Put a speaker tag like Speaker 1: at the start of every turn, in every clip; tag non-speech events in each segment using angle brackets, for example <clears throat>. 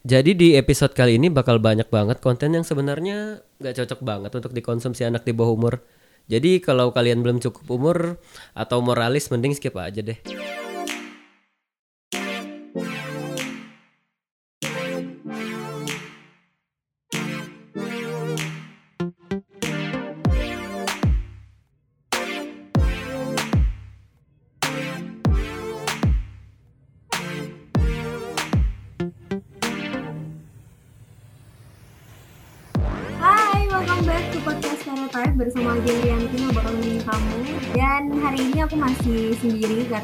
Speaker 1: Jadi di episode kali ini bakal banyak banget konten yang sebenarnya nggak cocok banget untuk dikonsumsi anak di bawah umur. Jadi kalau kalian belum cukup umur atau moralis mending skip aja deh.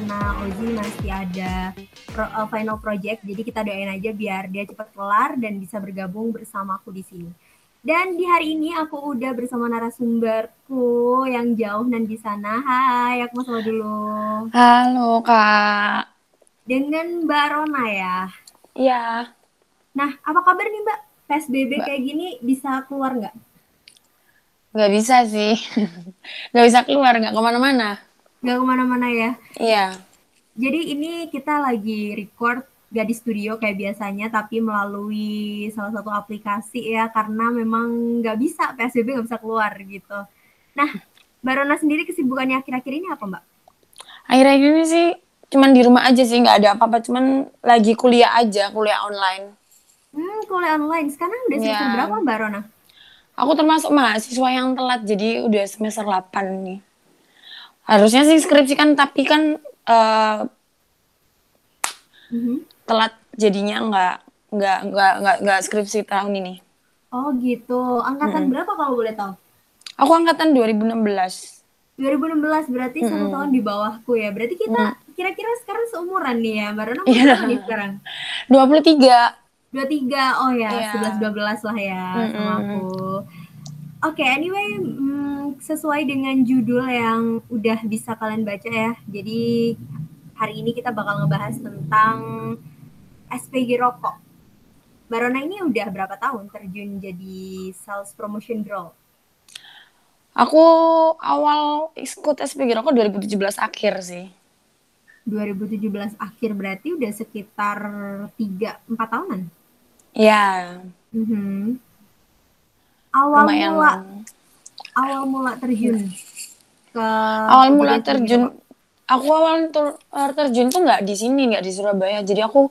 Speaker 2: Karena Ozi masih ada pro- uh, final project Jadi kita doain aja biar dia cepat kelar dan bisa bergabung bersama aku di sini Dan di hari ini aku udah bersama narasumberku yang jauh dan di sana Hai, aku mau sama dulu
Speaker 3: Halo kak.
Speaker 2: Dengan Mbak Rona ya
Speaker 3: Iya.
Speaker 2: Nah, apa kabar nih Mbak? PSBB kayak gini bisa keluar nggak?
Speaker 3: Nggak bisa sih. <laughs> Nggak bisa keluar, nggak ke mana-mana.
Speaker 2: Nggak ke mana-mana ya?
Speaker 3: Iya.
Speaker 2: Jadi ini kita lagi record gak di studio kayak biasanya, tapi melalui salah satu aplikasi ya, karena memang nggak bisa, PSBB nggak bisa keluar gitu. Nah, Mbak Rona sendiri kesibukannya akhir-akhir ini apa Mbak?
Speaker 3: Akhir-akhir ini sih cuman di rumah aja sih, nggak ada apa-apa. Cuman lagi kuliah aja, kuliah online.
Speaker 2: Hmm, kuliah online. Sekarang udah semester
Speaker 3: Iya.
Speaker 2: berapa Mbak Rona?
Speaker 3: Aku termasuk mahasiswa yang telat, jadi udah semester 8 nih. Harusnya sih skripsi kan, tapi kan eh,
Speaker 2: Mhm.
Speaker 3: telat jadinya nggak nggak nggak nggak nggak skripsi tahun ini.
Speaker 2: Oh gitu. Angkatan berapa kalau boleh tahu?
Speaker 3: Aku angkatan 2016.
Speaker 2: 2016 berarti satu tahun di bawahku ya. Berarti kita kira-kira sekarang seumuran nih ya. Rona umur
Speaker 3: Iya.
Speaker 2: berapa nih sekarang?
Speaker 3: 23.
Speaker 2: 23 oh ya
Speaker 3: Iya.
Speaker 2: 11 12 lah ya sama aku. Oke, anyway, mm, sesuai dengan judul yang udah bisa kalian baca ya. Jadi hari ini kita bakal ngebahas tentang SPG rokok. Barona ini udah berapa tahun terjun jadi sales promotion girl?
Speaker 3: Aku awal ikut SPG rokok 2017 akhir sih.
Speaker 2: 2017 akhir berarti udah sekitar 3 4 tahunan.
Speaker 3: Ya,
Speaker 2: Mhm. Awal
Speaker 3: lumayan.
Speaker 2: mula awal mula terjun ke
Speaker 3: Awal mula terjun, aku awal tur- eh, terjun tuh nggak di sini, nggak di Surabaya. Jadi aku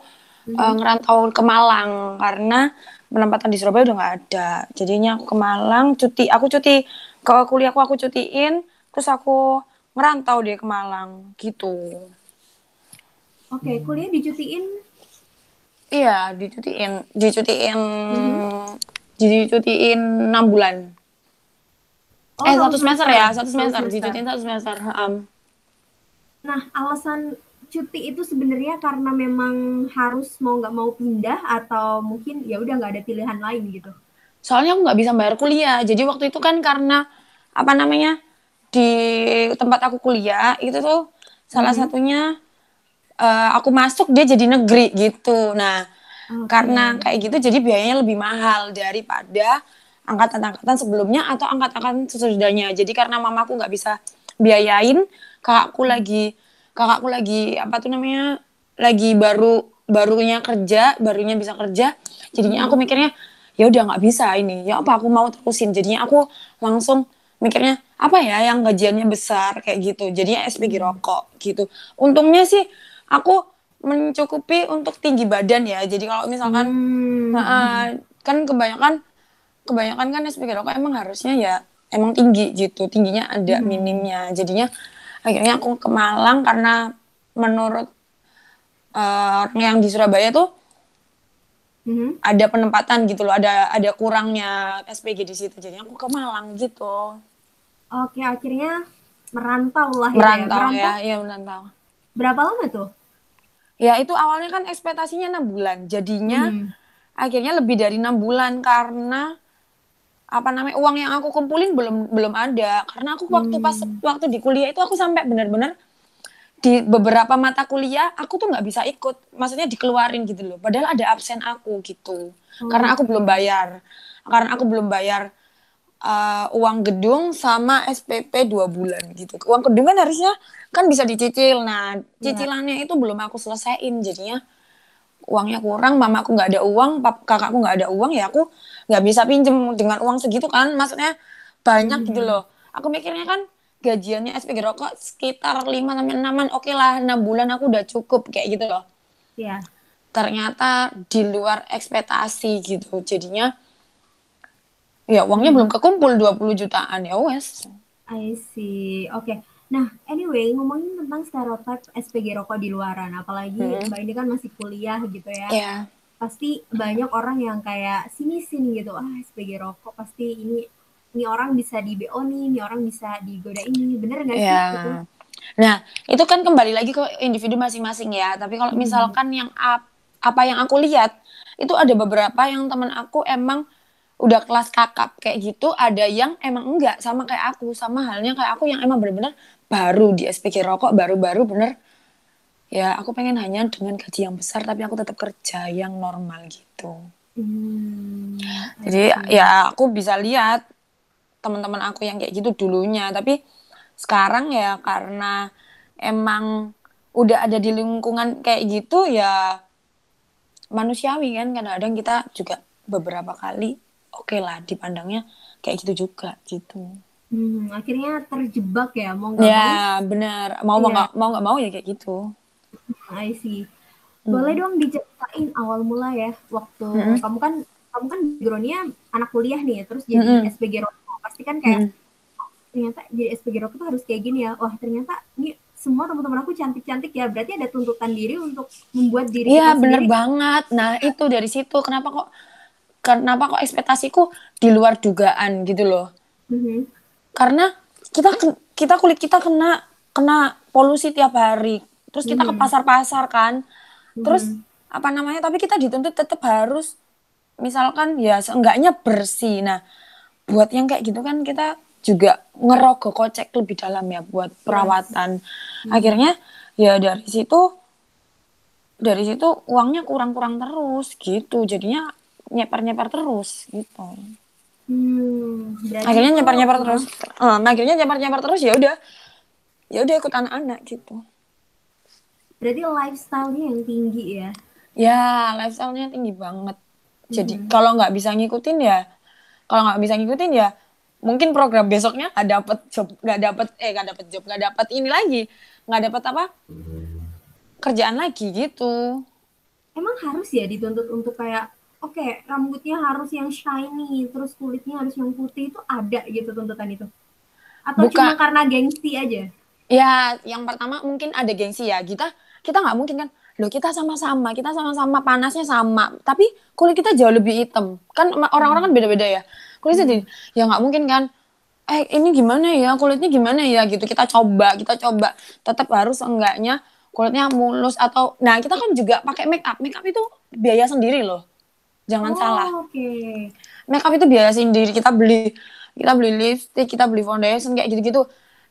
Speaker 3: eh, ngerantau ke Malang karena penempatan di Surabaya udah nggak ada. Jadinya aku ke Malang, cuti. Aku cuti ke kuliahku aku cutiin, terus aku ngerantau deh ke Malang gitu.
Speaker 2: Oke, kuliah dicutiin
Speaker 3: Iya, dicutiin, dicutiin, dicutiin enam bulan.
Speaker 2: Oh,
Speaker 3: eh satu semester
Speaker 2: semester.
Speaker 3: ya, satu semester,
Speaker 2: semester.
Speaker 3: dicutiin satu semester. Heem.
Speaker 2: Nah, alasan cuti itu sebenarnya karena memang harus mau nggak mau pindah atau mungkin ya udah nggak ada pilihan lain gitu.
Speaker 3: Soalnya aku nggak bisa bayar kuliah. Jadi waktu itu kan karena apa namanya di tempat aku kuliah itu tuh salah satunya eh, aku masuk dia jadi negeri gitu. Nah
Speaker 2: Oke.
Speaker 3: karena kayak gitu jadi biayanya lebih mahal daripada angkatan-angkatan sebelumnya atau angkatan-angkatan sesudahnya. Jadi karena mamaku nggak bisa biayain, kakakku lagi kakakku lagi apa tuh namanya lagi baru barunya kerja, barunya bisa kerja. Jadinya aku mikirnya ya udah nggak bisa ini. Ya apa aku mau terusin. Jadinya aku langsung mikirnya apa ya yang gajiannya besar kayak gitu. Jadinya SPG rokok gitu. Untungnya sih aku mencukupi untuk tinggi badan ya. Jadi kalau misalkan
Speaker 2: Hmm.
Speaker 3: Nah, kan kebanyakan kebanyakan kan SPG rokok emang harusnya ya emang tinggi gitu, tingginya ada minimnya. Jadinya akhirnya aku ke Malang karena menurut orang yang di Surabaya tuh
Speaker 2: Mhm.
Speaker 3: ada penempatan gitu loh, ada ada kurangnya SPG di situ. Jadinya aku ke Malang gitu.
Speaker 2: Oke, akhirnya merantau lah ya.
Speaker 3: Merantau
Speaker 2: Merantau
Speaker 3: ya, iya merantau.
Speaker 2: berapa lama tuh?
Speaker 3: Ya itu awalnya kan ekspektasinya enam bulan, jadinya
Speaker 2: Hmm.
Speaker 3: akhirnya lebih dari enam bulan karena apa namanya uang yang aku kumpulin belum belum ada. Karena aku waktu pas waktu di kuliah itu aku sampai benar-benar di beberapa mata kuliah aku tuh nggak bisa ikut. Maksudnya dikeluarin gitu loh. Padahal ada absen aku gitu. Karena aku belum bayar. Karena aku belum bayar eh, uang gedung sama SPP dua bulan gitu. Uang gedung kan harusnya kan bisa dicicil nah cicilannya itu belum aku selesaiin jadinya uangnya kurang, mamaku nggak ada uang, pap, kakakku nggak ada uang, ya aku nggak bisa pinjem dengan uang segitu kan, maksudnya banyak gitu loh. Aku mikirnya kan gajiannya SPG rokok sekitar 5 sampai 6 oke lah 6 bulan aku udah cukup kayak gitu loh.
Speaker 2: Iya.
Speaker 3: Ternyata di luar ekspektasi gitu. Jadinya ya uangnya belum kekumpul 20 jutaan ya wes.
Speaker 2: I see. Oke. Nah, anyway, ngomongin tentang stereotip SPG rokok di luaran, apalagi
Speaker 3: Hmm.
Speaker 2: Mbak ini kan masih kuliah gitu ya.
Speaker 3: Iya.
Speaker 2: Pasti banyak orang yang kayak sini-sini gitu. Ah, SPG rokok pasti ini ini orang bisa di BO nih, ini orang bisa digoda ini. Bener nggak sih?
Speaker 3: Iya.
Speaker 2: Gitu?
Speaker 3: Nah, itu kan kembali lagi ke individu masing-masing ya. Tapi kalau
Speaker 2: Hmm.
Speaker 3: misalkan yang ap- apa yang aku lihat, itu ada beberapa yang teman aku emang udah kelas kakap kayak gitu, ada yang emang enggak sama kayak aku, sama halnya kayak aku yang emang bener-bener baru di SPG rokok, baru-baru bener ya aku pengen hanya dengan gaji yang besar tapi aku tetap kerja yang normal gitu.
Speaker 2: Hmm,
Speaker 3: Jadi ya aku bisa lihat teman-teman aku yang kayak gitu dulunya, tapi sekarang ya karena emang udah ada di lingkungan kayak gitu ya manusiawi kan kadang-kadang kita juga beberapa kali oke lah dipandangnya kayak gitu juga gitu.
Speaker 2: Hmm, akhirnya terjebak ya, mau nggak mau.
Speaker 3: Ya benar mau mau
Speaker 2: Iya.
Speaker 3: nggak mau nggak mau ya kayak gitu.
Speaker 2: I see. Boleh
Speaker 3: Hmm.
Speaker 2: dong diceritain awal mula ya waktu
Speaker 3: Mm-mm.
Speaker 2: kamu kan kamu kan backgroundnya anak kuliah nih, terus jadi
Speaker 3: Mm-mm.
Speaker 2: SPG rokok pasti kan kayak
Speaker 3: Mm-mm.
Speaker 2: "Oh, ternyata jadi SPG rokok tuh harus kayak gini ya. Wah ternyata ini semua teman-teman aku cantik-cantik ya. Berarti ada tuntutan diri untuk membuat diri
Speaker 3: Iya bener
Speaker 2: sendiri.
Speaker 3: banget. Nah itu dari situ kenapa kok kenapa kok ekspektasiku di luar dugaan gitu loh.
Speaker 2: Mhm.
Speaker 3: Karena kita kita kulit kita kena kena polusi tiap hari. Terus kita ke
Speaker 2: Mhm.
Speaker 3: pasar-pasar kan. Terus
Speaker 2: Mhm.
Speaker 3: apa namanya tapi kita dituntut tetap harus misalkan ya seenggaknya bersih. Nah buat yang kayak gitu kan kita juga ngerogoh kocek lebih dalam ya buat perawatan. Akhirnya ya dari situ dari situ uangnya kurang-kurang terus gitu. Jadinya nyeper-nyeper terus gitu
Speaker 2: Hmm,
Speaker 3: akhirnya nyepar nyepar terus. Eh, akhirnya nyepar nyepar terus ya udah. Ya udah ikut anak-anak gitu.
Speaker 2: Berarti lifestyle-nya yang tinggi ya.
Speaker 3: ya lifestyle-nya tinggi banget. Jadi kalau nggak bisa ngikutin ya kalau nggak bisa ngikutin ya mungkin program besoknya nggak dapet job nggak dapet eh nggak dapet job nggak dapet ini lagi. Nggak dapet apa? Kerjaan lagi gitu.
Speaker 2: Emang harus ya dituntut untuk kayak oke rambutnya harus yang shiny, terus kulitnya harus yang putih itu ada gitu tuntutan itu? Atau
Speaker 3: Bukan.
Speaker 2: cuma karena gengsi aja?
Speaker 3: Ya, yang pertama mungkin ada gengsi ya. Kita kita nggak mungkin kan, loh kita sama-sama, kita sama-sama panasnya sama, tapi kulit kita jauh lebih hitam. Kan orang-orang kan beda-beda ya. Kulitnya jadi, ya nggak mungkin kan. Eh ini gimana ya kulitnya gimana ya gitu. Kita coba, kita coba. Tetap harus enggaknya kulitnya mulus atau, nah kita kan juga pakai make up. Make up itu biaya sendiri loh. Jangan
Speaker 2: oh,
Speaker 3: salah
Speaker 2: Oke.
Speaker 3: make up itu biaya sendiri kita beli kita beli lipstick kita beli foundation kayak gitu-gitu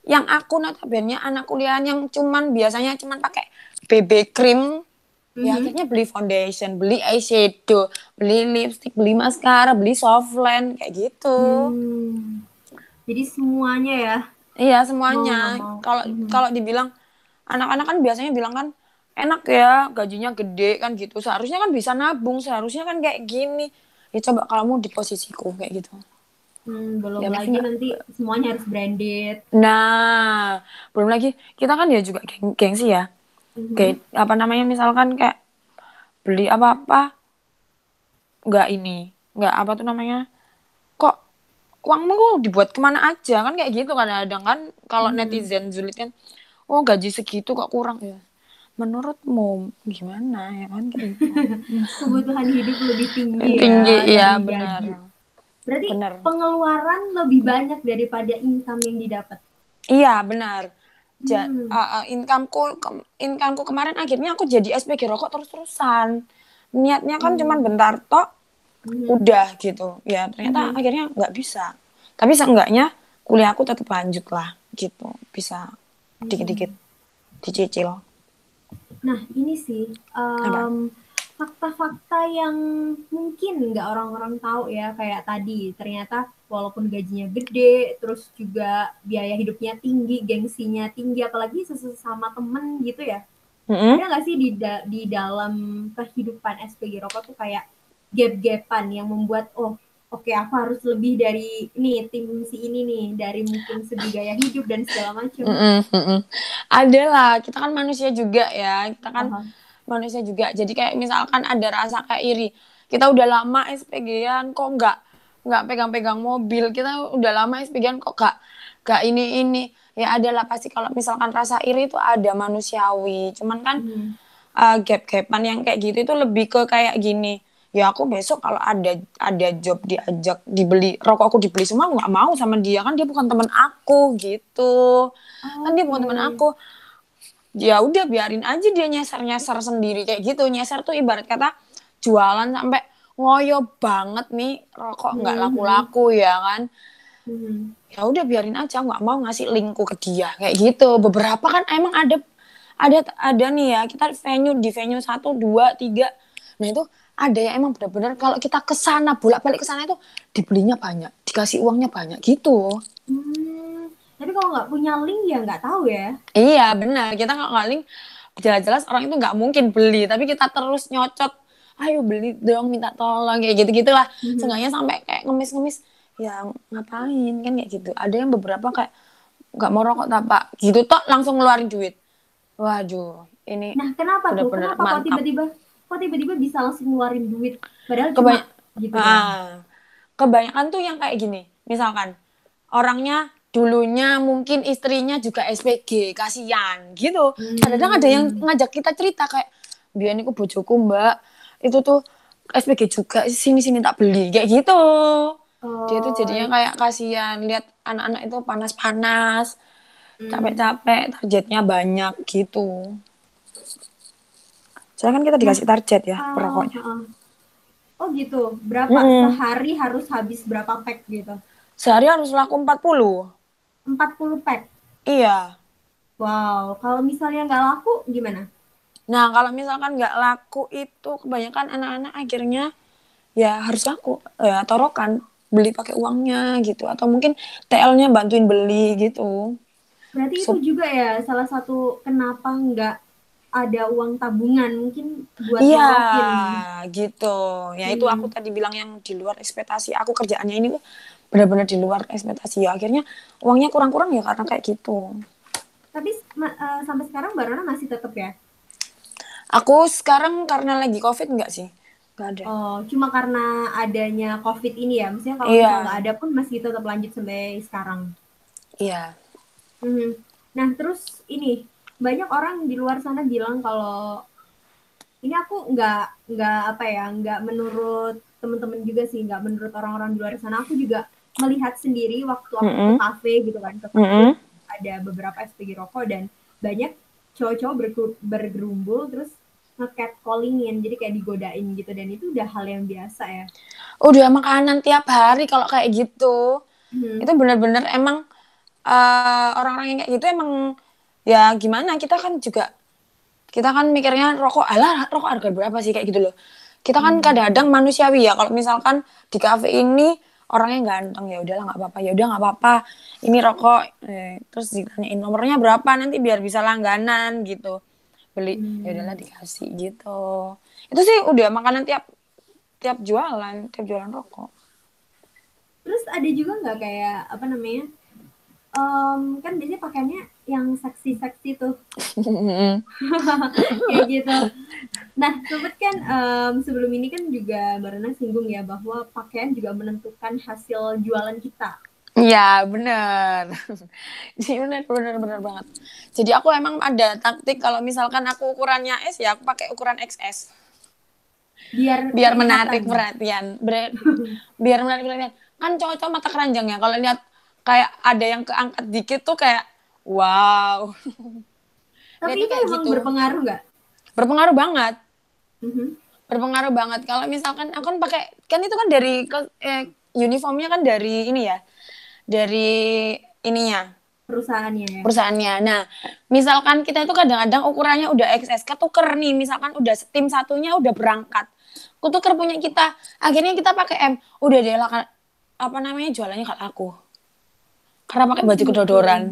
Speaker 3: yang aku notabene anak kuliah yang cuman biasanya cuman pakai BB cream ya
Speaker 2: Mhm.
Speaker 3: akhirnya beli foundation beli eyeshadow beli lipstick beli maskara beli softline kayak gitu
Speaker 2: Hmm. Jadi semuanya ya.
Speaker 3: iya semuanya kalau
Speaker 2: Mhm.
Speaker 3: kalau dibilang anak-anak kan biasanya bilang kan enak ya gajinya gede kan gitu seharusnya kan bisa nabung seharusnya kan kayak gini ya coba kalau mau di posisiku kayak gitu
Speaker 2: Hmm, belum
Speaker 3: Ya,
Speaker 2: lagi
Speaker 3: maksudnya-
Speaker 2: nanti semuanya harus branded.
Speaker 3: Nah, belum lagi kita kan ya juga geng gengsi ya.
Speaker 2: Mhm.
Speaker 3: Kayak apa namanya misalkan kayak beli apa-apa nggak ini, nggak apa tuh namanya. Kok uangmu kok dibuat ke mana aja kan kayak gitu kadang-kadang kan kalau netizen julid kan oh gaji segitu kok kurang ya. Menurutmu gimana ya kan gitu. <laughs>
Speaker 2: Kebutuhan hidup lebih tinggi,
Speaker 3: Tinggi,
Speaker 2: ya. dari
Speaker 3: benar.
Speaker 2: Berarti
Speaker 3: Benar.
Speaker 2: pengeluaran lebih banyak daripada income yang didapat.
Speaker 3: Iya benar. Ja,
Speaker 2: Hmm.
Speaker 3: uh, uh, incomeku ke- incomeku kemarin akhirnya aku jadi SPG rokok terus-terusan. Niatnya kan cuman bentar tok,
Speaker 2: Mhm.
Speaker 3: udah gitu. Ya ternyata akhirnya nggak bisa. Tapi seenggaknya kuliahku tetap lanjut lah gitu. Bisa dikit-dikit dicicil.
Speaker 2: Nah, ini sih em, fakta-fakta yang mungkin nggak orang-orang tahu ya kayak tadi ternyata walaupun gajinya gede, terus juga biaya hidupnya tinggi, gengsinya tinggi, apalagi sesama temen gitu ya.
Speaker 3: Mm-mm.
Speaker 2: ada nggak sih di da- di dalam kehidupan SPG rokok tuh kayak gap-gapan yang membuat oh oke aku harus lebih dari nih tim si ini nih dari mungkin segi gaya hidup dan segala macam.
Speaker 3: Mm-mm, mm-mm. Ada lah, kita kan manusia juga ya, kita kan
Speaker 2: Aha.
Speaker 3: manusia juga. Jadi kayak misalkan ada rasa kayak iri, kita udah lama SPG-an kok nggak nggak pegang-pegang mobil, kita udah lama SPG-an kok nggak nggak ini ini. Ya adalah pasti kalau misalkan rasa iri itu ada manusiawi, cuman kan
Speaker 2: Hmm.
Speaker 3: uh, gap-gapan yang kayak gitu itu lebih ke kayak gini ya aku besok kalau ada ada job diajak dibeli rokok aku dibeli semua aku nggak mau sama dia. Kan dia bukan teman aku gitu. Kan dia bukan teman aku. Ya udah biarin aja dia nyasar nyasar sendiri. Kayak gitu nyasar tuh ibarat kata jualan sampai ngoyo banget nih rokok nggak
Speaker 2: Mhm.
Speaker 3: laku-laku ya kan?
Speaker 2: Hmm.
Speaker 3: ya udah biarin aja. Nggak mau ngasih linkku ke dia. Kayak gitu. Beberapa kan emang ada ada ada nih ya. Kita venue di venue satu dua tiga. Nah itu ada yang emang benar-benar kalau kita ke sana bolak-balik ke sana itu dibelinya banyak dikasih uangnya banyak gitu
Speaker 2: Hmm. Tapi kalau nggak punya link ya nggak tahu ya.
Speaker 3: iya benar kita nggak ngaling jelas-jelas orang itu nggak mungkin beli tapi kita terus nyocot ayo beli dong minta tolong kayak gitu gitulah
Speaker 2: Mhm.
Speaker 3: seenggaknya sampai kayak ngemis-ngemis ya ngapain kan kayak gitu ada yang beberapa kayak nggak mau rokok tak gitu toh langsung ngeluarin duit waduh ini
Speaker 2: Nah kenapa tuh?
Speaker 3: Bener-bener
Speaker 2: Kenapa kok tiba-tiba kok tiba-tiba bisa langsung ngeluarin duit? Padahal
Speaker 3: Kebany-
Speaker 2: cuma gitu. kan.
Speaker 3: ah, kebanyakan tuh yang kayak gini misalkan orangnya dulunya mungkin istrinya juga SPG kasihan gitu
Speaker 2: Hmm.
Speaker 3: kadang ada yang ngajak kita cerita kayak biar aku bojoku mbak itu tuh SPG juga sini sini tak beli kayak gitu
Speaker 2: Oh,
Speaker 3: dia tuh jadinya kayak kasihan lihat anak-anak itu panas-panas
Speaker 2: Hmm.
Speaker 3: capek-capek targetnya banyak gitu soalnya kan kita dikasih target ya
Speaker 2: Ah,
Speaker 3: perokoknya
Speaker 2: ah. Oh gitu. Berapa
Speaker 3: Mm-mm.
Speaker 2: sehari harus habis berapa pack gitu?
Speaker 3: sehari harus laku 40
Speaker 2: 40 pack.
Speaker 3: iya
Speaker 2: Wow, kalau misalnya nggak laku gimana?
Speaker 3: nah kalau misalkan nggak laku itu kebanyakan anak-anak akhirnya ya harus laku ya torokan beli pakai uangnya gitu atau mungkin TL-nya bantuin beli gitu
Speaker 2: Berarti
Speaker 3: So-
Speaker 2: itu juga ya salah satu kenapa nggak ada uang tabungan mungkin buat
Speaker 3: Iya, gitu. Ya itu
Speaker 2: Hmm.
Speaker 3: aku tadi bilang yang di luar ekspektasi. Aku kerjaannya ini benar-benar di luar ekspektasi. Ya akhirnya uangnya kurang-kurang ya karena kayak gitu.
Speaker 2: Tapi eh, sampai sekarang Mbak Rona masih tetap ya?
Speaker 3: Aku sekarang karena lagi covid enggak sih? Enggak ada.
Speaker 2: Oh, cuma karena adanya COVID ini ya? Maksudnya kalau
Speaker 3: Iya.
Speaker 2: misalnya nggak ada pun masih tetap lanjut sampai sekarang.
Speaker 3: Iya.
Speaker 2: Mhm. Nah, terus ini banyak orang di luar sana bilang kalau ini aku nggak nggak apa ya nggak menurut temen-temen juga sih nggak menurut orang-orang di luar sana aku juga melihat sendiri waktu aku ke
Speaker 3: Mm-mm.
Speaker 2: kafe gitu kan ke kafe
Speaker 3: Mm-mm.
Speaker 2: ada beberapa SPG rokok dan banyak cowok-cowok bergerumbul terus nge callingin jadi kayak digodain gitu dan itu udah hal yang biasa ya
Speaker 3: Udah makanan tiap hari kalau kayak gitu.
Speaker 2: Mhm.
Speaker 3: Itu benar-benar emang eh, orang-orang yang kayak gitu emang ya gimana? Kita kan juga kita kan mikirnya rokok alah rokok harga berapa sih? Kayak gitu loh. Kita kan kadang-kadang manusiawi ya. Kalau misalkan di kafe ini orangnya ganteng ya udahlah nggak apa-apa. Ya udah nggak apa-apa. Ini rokok. Eh, terus ditanyain nomornya berapa? Nanti biar bisa langganan gitu. Beli ya udahlah dikasih gitu. Itu sih udah makanan tiap tiap jualan tiap jualan rokok.
Speaker 2: Terus ada juga nggak kayak apa namanya? Em, kan biasanya pakaiannya yang seksi-seksi tuh <laughs> kayak gitu. Nah, sempet kan em, sebelum ini kan juga Mbak Rena singgung ya bahwa pakaian juga menentukan hasil jualan kita.
Speaker 3: Iya bener, <laughs> Iya bener bener bener banget. Jadi aku emang ada taktik kalau misalkan aku ukurannya S ya aku pakai ukuran XS
Speaker 2: Biar
Speaker 3: biar menarik perhatian, Ber- <laughs> biar menarik perhatian. Kan cowok-cowok mata keranjang ya kalau lihat kayak ada yang keangkat dikit tuh kayak wow <laughs>
Speaker 2: Tapi
Speaker 3: Lihatnya
Speaker 2: itu
Speaker 3: kayak
Speaker 2: emang
Speaker 3: gitu.
Speaker 2: berpengaruh nggak?
Speaker 3: berpengaruh banget,
Speaker 2: Mhm.
Speaker 3: berpengaruh banget. Kalau misalkan aku kan pakai kan itu kan dari eh, uniformnya kan dari ini ya, dari ininya
Speaker 2: Perusahaannya ya.
Speaker 3: perusahaannya. Nah, misalkan kita itu kadang-kadang ukurannya udah XS, ketuker nih, misalkan udah tim satunya udah berangkat, ketuker punya kita, akhirnya kita pakai M, udah deh lah, apa namanya jualannya kalau aku, karena pakai baju kedodoran.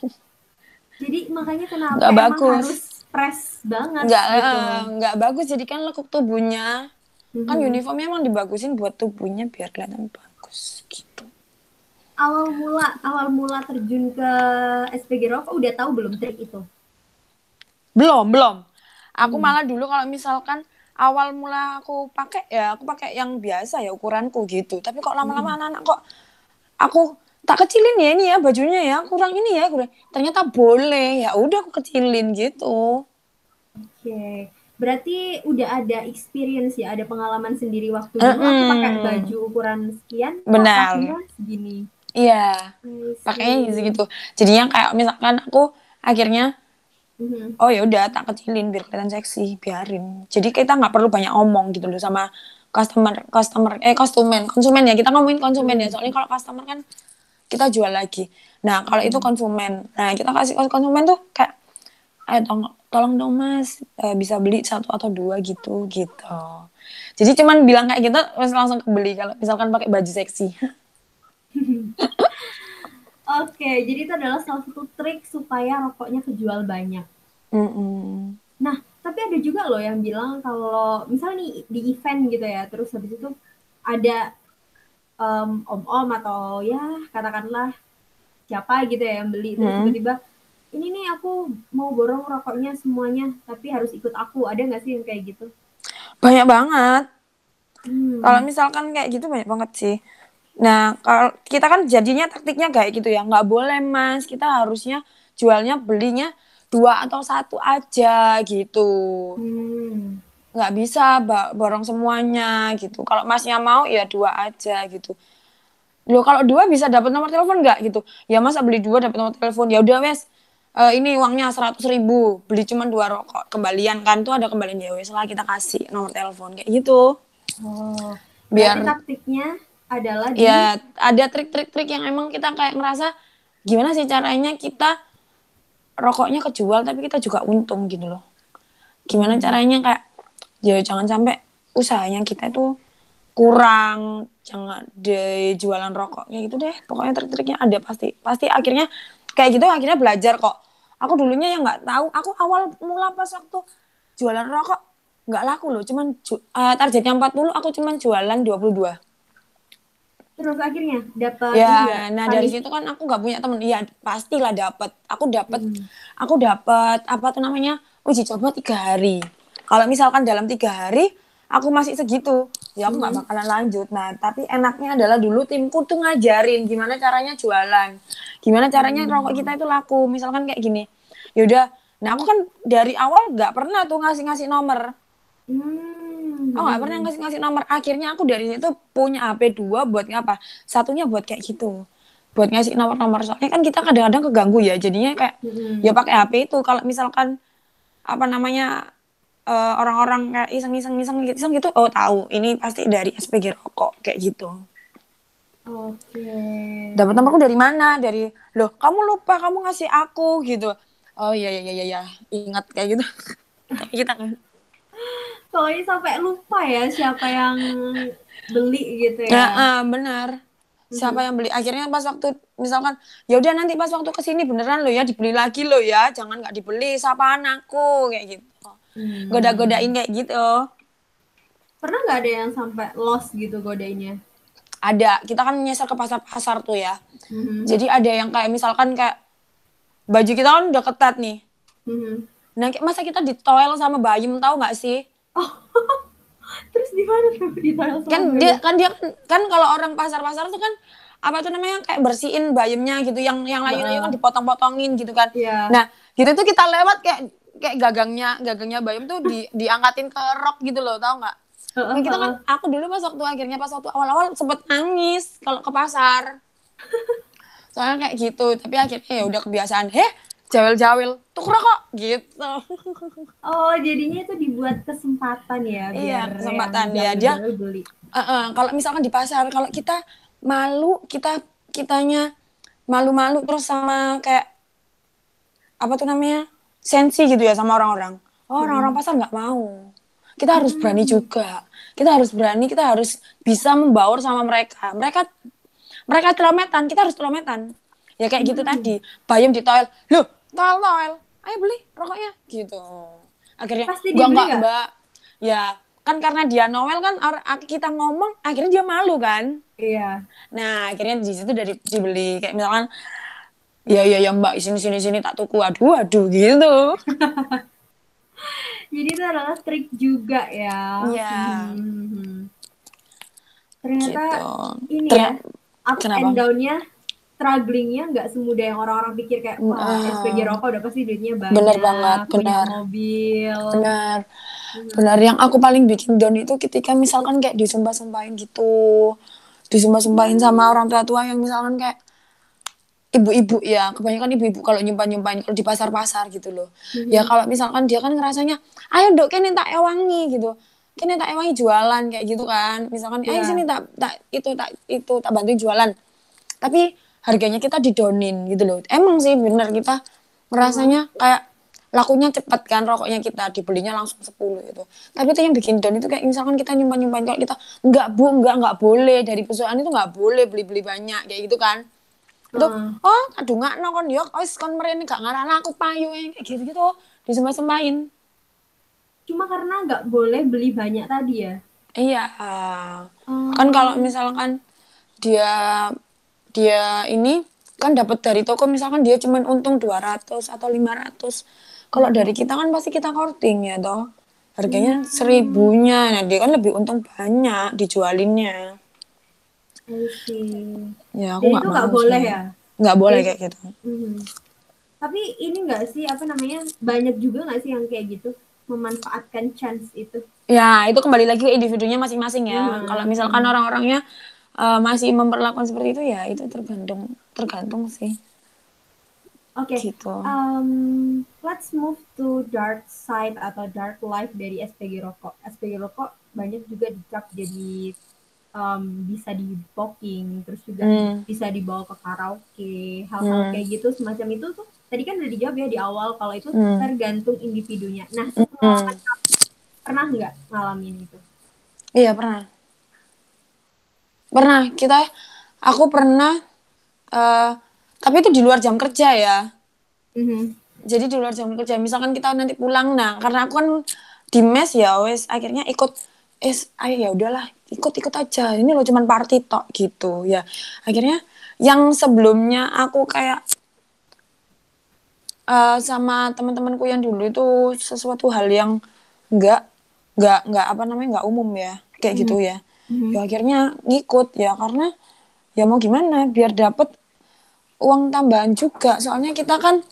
Speaker 3: <laughs>
Speaker 2: Jadi makanya kenapa
Speaker 3: Nggak bagus.
Speaker 2: harus fresh banget
Speaker 3: nggak
Speaker 2: gitu.
Speaker 3: eh, nggak bagus jadi kan lekuk tubuhnya kan
Speaker 2: Mhm.
Speaker 3: uniformnya emang dibagusin buat tubuhnya biar kelihatan bagus gitu
Speaker 2: awal mula awal mula terjun ke SPG rokok udah tahu belum trik itu?
Speaker 3: belum belum aku malah dulu kalau misalkan awal mula aku pakai ya aku pakai yang biasa ya ukuranku gitu tapi kok lama-lama anak-anak kok aku tak kecilin ya ini ya bajunya ya. Kurang ini ya kurang. Ternyata boleh. Ya udah aku kecilin gitu.
Speaker 2: Oke, berarti udah ada experience ya, ada pengalaman sendiri waktu dulu. Aku
Speaker 3: Mm-mm.
Speaker 2: pakai baju ukuran sekian,
Speaker 3: Benar.
Speaker 2: segini.
Speaker 3: iya. Pakainya gitu jadinya kayak misalkan aku akhirnya
Speaker 2: Mhm.
Speaker 3: oh ya udah tak kecilin biar kelihatan seksi biarin. Jadi kita nggak perlu banyak omong gitu loh sama customer customer eh konsumen konsumen ya. Kita ngomongin konsumen ya. Soalnya kalau customer kan kita jual lagi. Nah kalau itu konsumen. Nah kita kasih konsumen tuh kayak eh tolong, tolong dong mas eh, bisa beli satu atau dua gitu gitu. Jadi cuman bilang kayak gitu langsung kebeli kalau misalkan pakai baju seksi. <laughs>
Speaker 2: Oke, jadi itu adalah salah satu trik supaya rokoknya kejual banyak.
Speaker 3: Mm-mm.
Speaker 2: Nah, tapi ada juga loh yang bilang kalau misalnya nih di event gitu ya, terus habis itu ada em, om-om atau ya katakanlah siapa gitu ya yang beli terus
Speaker 3: Hmm.
Speaker 2: tiba-tiba ini nih aku mau borong rokoknya semuanya tapi harus ikut aku ada nggak sih yang kayak gitu?
Speaker 3: banyak banget
Speaker 2: Hmm.
Speaker 3: Kalau misalkan kayak gitu banyak banget sih. Nah, kalau kita kan jadinya taktiknya kayak gitu ya, nggak boleh mas, kita harusnya jualnya belinya dua atau satu aja gitu.
Speaker 2: Hmm.
Speaker 3: Nggak bisa borong semuanya gitu. Kalau masnya mau ya dua aja gitu. Loh kalau dua bisa dapat nomor telepon nggak gitu? Ya masa beli dua dapat nomor telepon? Ya udah wes. Eh, ini uangnya seratus ribu, beli cuma dua rokok, kembalian kan tuh ada kembalian ya wes lah kita kasih nomor telepon kayak gitu.
Speaker 2: Oh.
Speaker 3: Biar-
Speaker 2: Berarti taktiknya adalah di
Speaker 3: ya ada trik-trik-trik yang emang kita kayak ngerasa gimana sih caranya kita rokoknya kejual tapi kita juga untung gitu loh gimana caranya kayak ya jangan sampai usahanya kita itu kurang jangan deh jualan rokok kayak gitu deh pokoknya trik-triknya ada pasti pasti akhirnya kayak gitu akhirnya belajar kok aku dulunya yang nggak tahu aku awal mula pas waktu jualan rokok nggak laku loh cuman eh, targetnya 40 aku cuman jualan 22
Speaker 2: terus akhirnya dapat
Speaker 3: Ya, nah dari situ kan aku nggak punya temen. Iya, pastilah dapat. Aku dapat,
Speaker 2: Hmm.
Speaker 3: aku dapat apa tuh namanya uji coba tiga hari. Kalau misalkan dalam tiga hari aku masih segitu, ya aku
Speaker 2: Hmm.
Speaker 3: nggak bakalan lanjut. Nah, tapi enaknya adalah dulu timku tuh ngajarin gimana caranya jualan, gimana caranya
Speaker 2: Hmm.
Speaker 3: rokok kita itu laku. Misalkan kayak gini, yaudah. Nah, aku kan dari awal nggak pernah tuh ngasih-ngasih nomor.
Speaker 2: Hmm.
Speaker 3: Oh nggak pernah ngasih-ngasih nomor. Akhirnya aku dari situ punya HP dua buat apa? Satunya buat kayak gitu. Buat ngasih nomor-nomor. Soalnya kan kita kadang-kadang keganggu ya. Jadinya kayak
Speaker 2: Mm-mm.
Speaker 3: ya pakai HP itu. Kalau misalkan apa namanya eh, orang-orang kayak iseng-iseng iseng gitu, iseng gitu, oh tahu ini pasti dari SPG rokok kayak gitu.
Speaker 2: Oke.
Speaker 3: Dapat nomorku dari mana? Dari loh kamu lupa kamu ngasih aku gitu. Oh iya iya iya iya ingat kayak gitu. <laughs> Kita kan.
Speaker 2: Pokoknya sampai lupa ya siapa yang beli gitu
Speaker 3: Ya,
Speaker 2: ya.
Speaker 3: ah, benar. Siapa yang beli? Akhirnya pas waktu misalkan ya udah nanti pas waktu ke sini beneran lo ya dibeli lagi lo ya, jangan nggak dibeli, siapa anakku kayak gitu.
Speaker 2: Hmm.
Speaker 3: Goda-godain kayak gitu.
Speaker 2: Pernah nggak ada yang sampai lost gitu godainnya?
Speaker 3: Ada, kita kan nyasar ke pasar-pasar tuh ya.
Speaker 2: Mhm.
Speaker 3: Jadi ada yang kayak misalkan kayak baju kita kan udah ketat nih.
Speaker 2: Mhm.
Speaker 3: Nah, masa kita ditoel sama bayam tahu nggak sih? <laughs>
Speaker 2: Terus di mana tuh di toilet sama
Speaker 3: Kan dia kan dia kan, kan kalau orang pasar-pasar tuh kan apa tuh namanya kayak bersihin bayamnya gitu yang yang layu-layu kan dipotong-potongin gitu kan.
Speaker 2: Iya.
Speaker 3: Nah, gitu tuh kita lewat kayak kayak gagangnya gagangnya bayam tuh di <laughs> diangkatin ke rok gitu loh, tau nggak?
Speaker 2: Heeh,
Speaker 3: Nah, kita kan aku dulu pas waktu akhirnya pas waktu awal-awal sempet nangis kalau ke pasar. <laughs> Soalnya kayak gitu, tapi akhirnya ya udah kebiasaan. Heh, jawel-jawel, tuh rokok gitu. <laughs>
Speaker 2: Oh, jadinya itu dibuat kesempatan ya
Speaker 3: Iya,
Speaker 2: biar
Speaker 3: kesempatan,
Speaker 2: yang
Speaker 3: ya, dia-
Speaker 2: beli.
Speaker 3: Heeh, kalau misalkan di pasar, kalau kita malu, kita kitanya malu-malu terus sama kayak apa tuh namanya sensi gitu ya sama orang-orang. Oh, orang-orang pasar nggak mau. Kita harus berani juga. Kita harus berani, kita harus bisa membaur sama mereka. Mereka mereka telometan, kita harus telometan. Ya kayak gitu tadi. Bayam di toel. Loh, toel toel. ayo beli rokoknya gitu akhirnya
Speaker 2: Pasti
Speaker 3: gua
Speaker 2: nggak?
Speaker 3: mbak ya kan karena dia Noel kan kita ngomong akhirnya dia malu kan
Speaker 2: Iya.
Speaker 3: Nah, akhirnya di situ dari dibeli kayak misalkan ya ya ya Mbak sini sini sini tak tuku aduh aduh gitu. <laughs>
Speaker 2: Jadi itu adalah trik juga ya.
Speaker 3: Iya.
Speaker 2: Hmm. Ternyata
Speaker 3: Gitu.
Speaker 2: ini
Speaker 3: Ternyata-
Speaker 2: ya ups
Speaker 3: kenapa?
Speaker 2: and down-nya strugglingnya nggak semudah yang orang-orang pikir kayak wah
Speaker 3: Ah.
Speaker 2: SPG rokok udah pasti duitnya banyak
Speaker 3: Bener banget, benar.
Speaker 2: mobil
Speaker 3: Benar. Benar yang aku paling bikin down itu ketika misalkan kayak disumpah-sumpahin gitu. Disumpah-sumpahin sama orang tua-tua yang misalkan kayak ibu-ibu ya, kebanyakan ibu-ibu kalau nyumpah-nyumpahin kalau di pasar-pasar gitu loh. Ya kalau misalkan dia kan ngerasanya, ayo dok kene tak ewangi gitu. Kene tak ewangi jualan kayak gitu kan. Misalkan, ayo
Speaker 2: Iya.
Speaker 3: sini tak tak itu tak itu tak bantuin jualan. Tapi harganya kita didonin gitu loh. Emang sih bener kita ngerasanya kayak lakunya cepat kan rokoknya kita dibelinya langsung 10 gitu. Tapi itu yang bikin down itu kayak misalkan kita nyimpan-nyimpan kalau kita enggak bu enggak enggak boleh dari perusahaan itu enggak boleh beli-beli banyak kayak gitu kan. Itu
Speaker 2: Hmm.
Speaker 3: oh aduh enggak no kon yo wis kon mrene gak ngarana aku payu eh, kayak gitu-gitu disembah-sembahin.
Speaker 2: cuma karena nggak boleh beli banyak tadi ya
Speaker 3: Iya.
Speaker 2: Oh.
Speaker 3: Kan kalau misalkan dia dia ini kan dapat dari toko misalkan dia cuman untung 200 atau 500. Kalau dari kita kan pasti kita korting ya toh. Harganya seribunya. Nah, dia kan lebih untung banyak dijualinnya.
Speaker 2: I see.
Speaker 3: Ya, aku
Speaker 2: Jadi
Speaker 3: nggak
Speaker 2: itu nggak boleh ya
Speaker 3: Nggak boleh kayak gitu.
Speaker 2: Mhm. Tapi ini nggak sih apa namanya banyak juga nggak sih yang kayak gitu memanfaatkan chance itu?
Speaker 3: Ya, itu kembali lagi ke individunya masing-masing ya.
Speaker 2: Hmm.
Speaker 3: Kalau misalkan orang-orangnya eh, masih memperlakukan seperti itu ya itu tergantung tergantung sih.
Speaker 2: Oke,
Speaker 3: Gitu.
Speaker 2: um, let's move to dark side atau dark life dari SPG rokok. SPG rokok banyak juga dicap jadi um, bisa di booking, terus juga
Speaker 3: Hmm.
Speaker 2: bisa dibawa ke karaoke, hal-hal
Speaker 3: Hmm.
Speaker 2: kayak gitu semacam itu tuh. Tadi kan udah dijawab ya di awal kalau itu
Speaker 3: Hmm.
Speaker 2: tergantung individunya. Nah, kamu, pernah nggak ngalamin itu?
Speaker 3: Iya pernah. Pernah kita, aku pernah, eh tapi itu di luar jam kerja ya.
Speaker 2: Mhm.
Speaker 3: Jadi di luar jam kerja. Misalkan kita nanti pulang, nah karena aku kan di mes ya, wes akhirnya ikut, es, ayo ya udahlah, ikut ikut aja. Ini loh cuman party tok gitu ya. Akhirnya yang sebelumnya aku kayak eh, sama teman-temanku yang dulu itu sesuatu hal yang enggak enggak enggak apa namanya enggak umum ya kayak gitu ya.
Speaker 2: Mhm.
Speaker 3: Ya akhirnya ngikut ya karena ya mau gimana biar dapet uang tambahan juga. Soalnya kita kan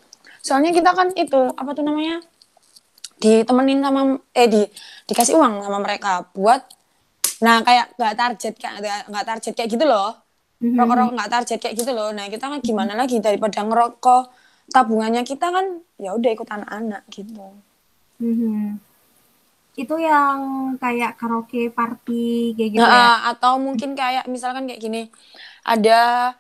Speaker 3: soalnya kita kan itu apa tuh namanya? ditemenin sama eh di dikasih uang sama mereka buat nah kayak nggak target kayak nggak target kayak gitu loh.
Speaker 2: Mhm.
Speaker 3: rokok-rokok nggak target kayak gitu loh. Nah kita kan gimana lagi daripada ngerokok? Tabungannya kita kan ya udah ikut anak-anak gitu.
Speaker 2: Mhm. Itu yang kayak karaoke party kayak gitu ya?
Speaker 3: Nah, atau mungkin kayak misalkan kayak gini ada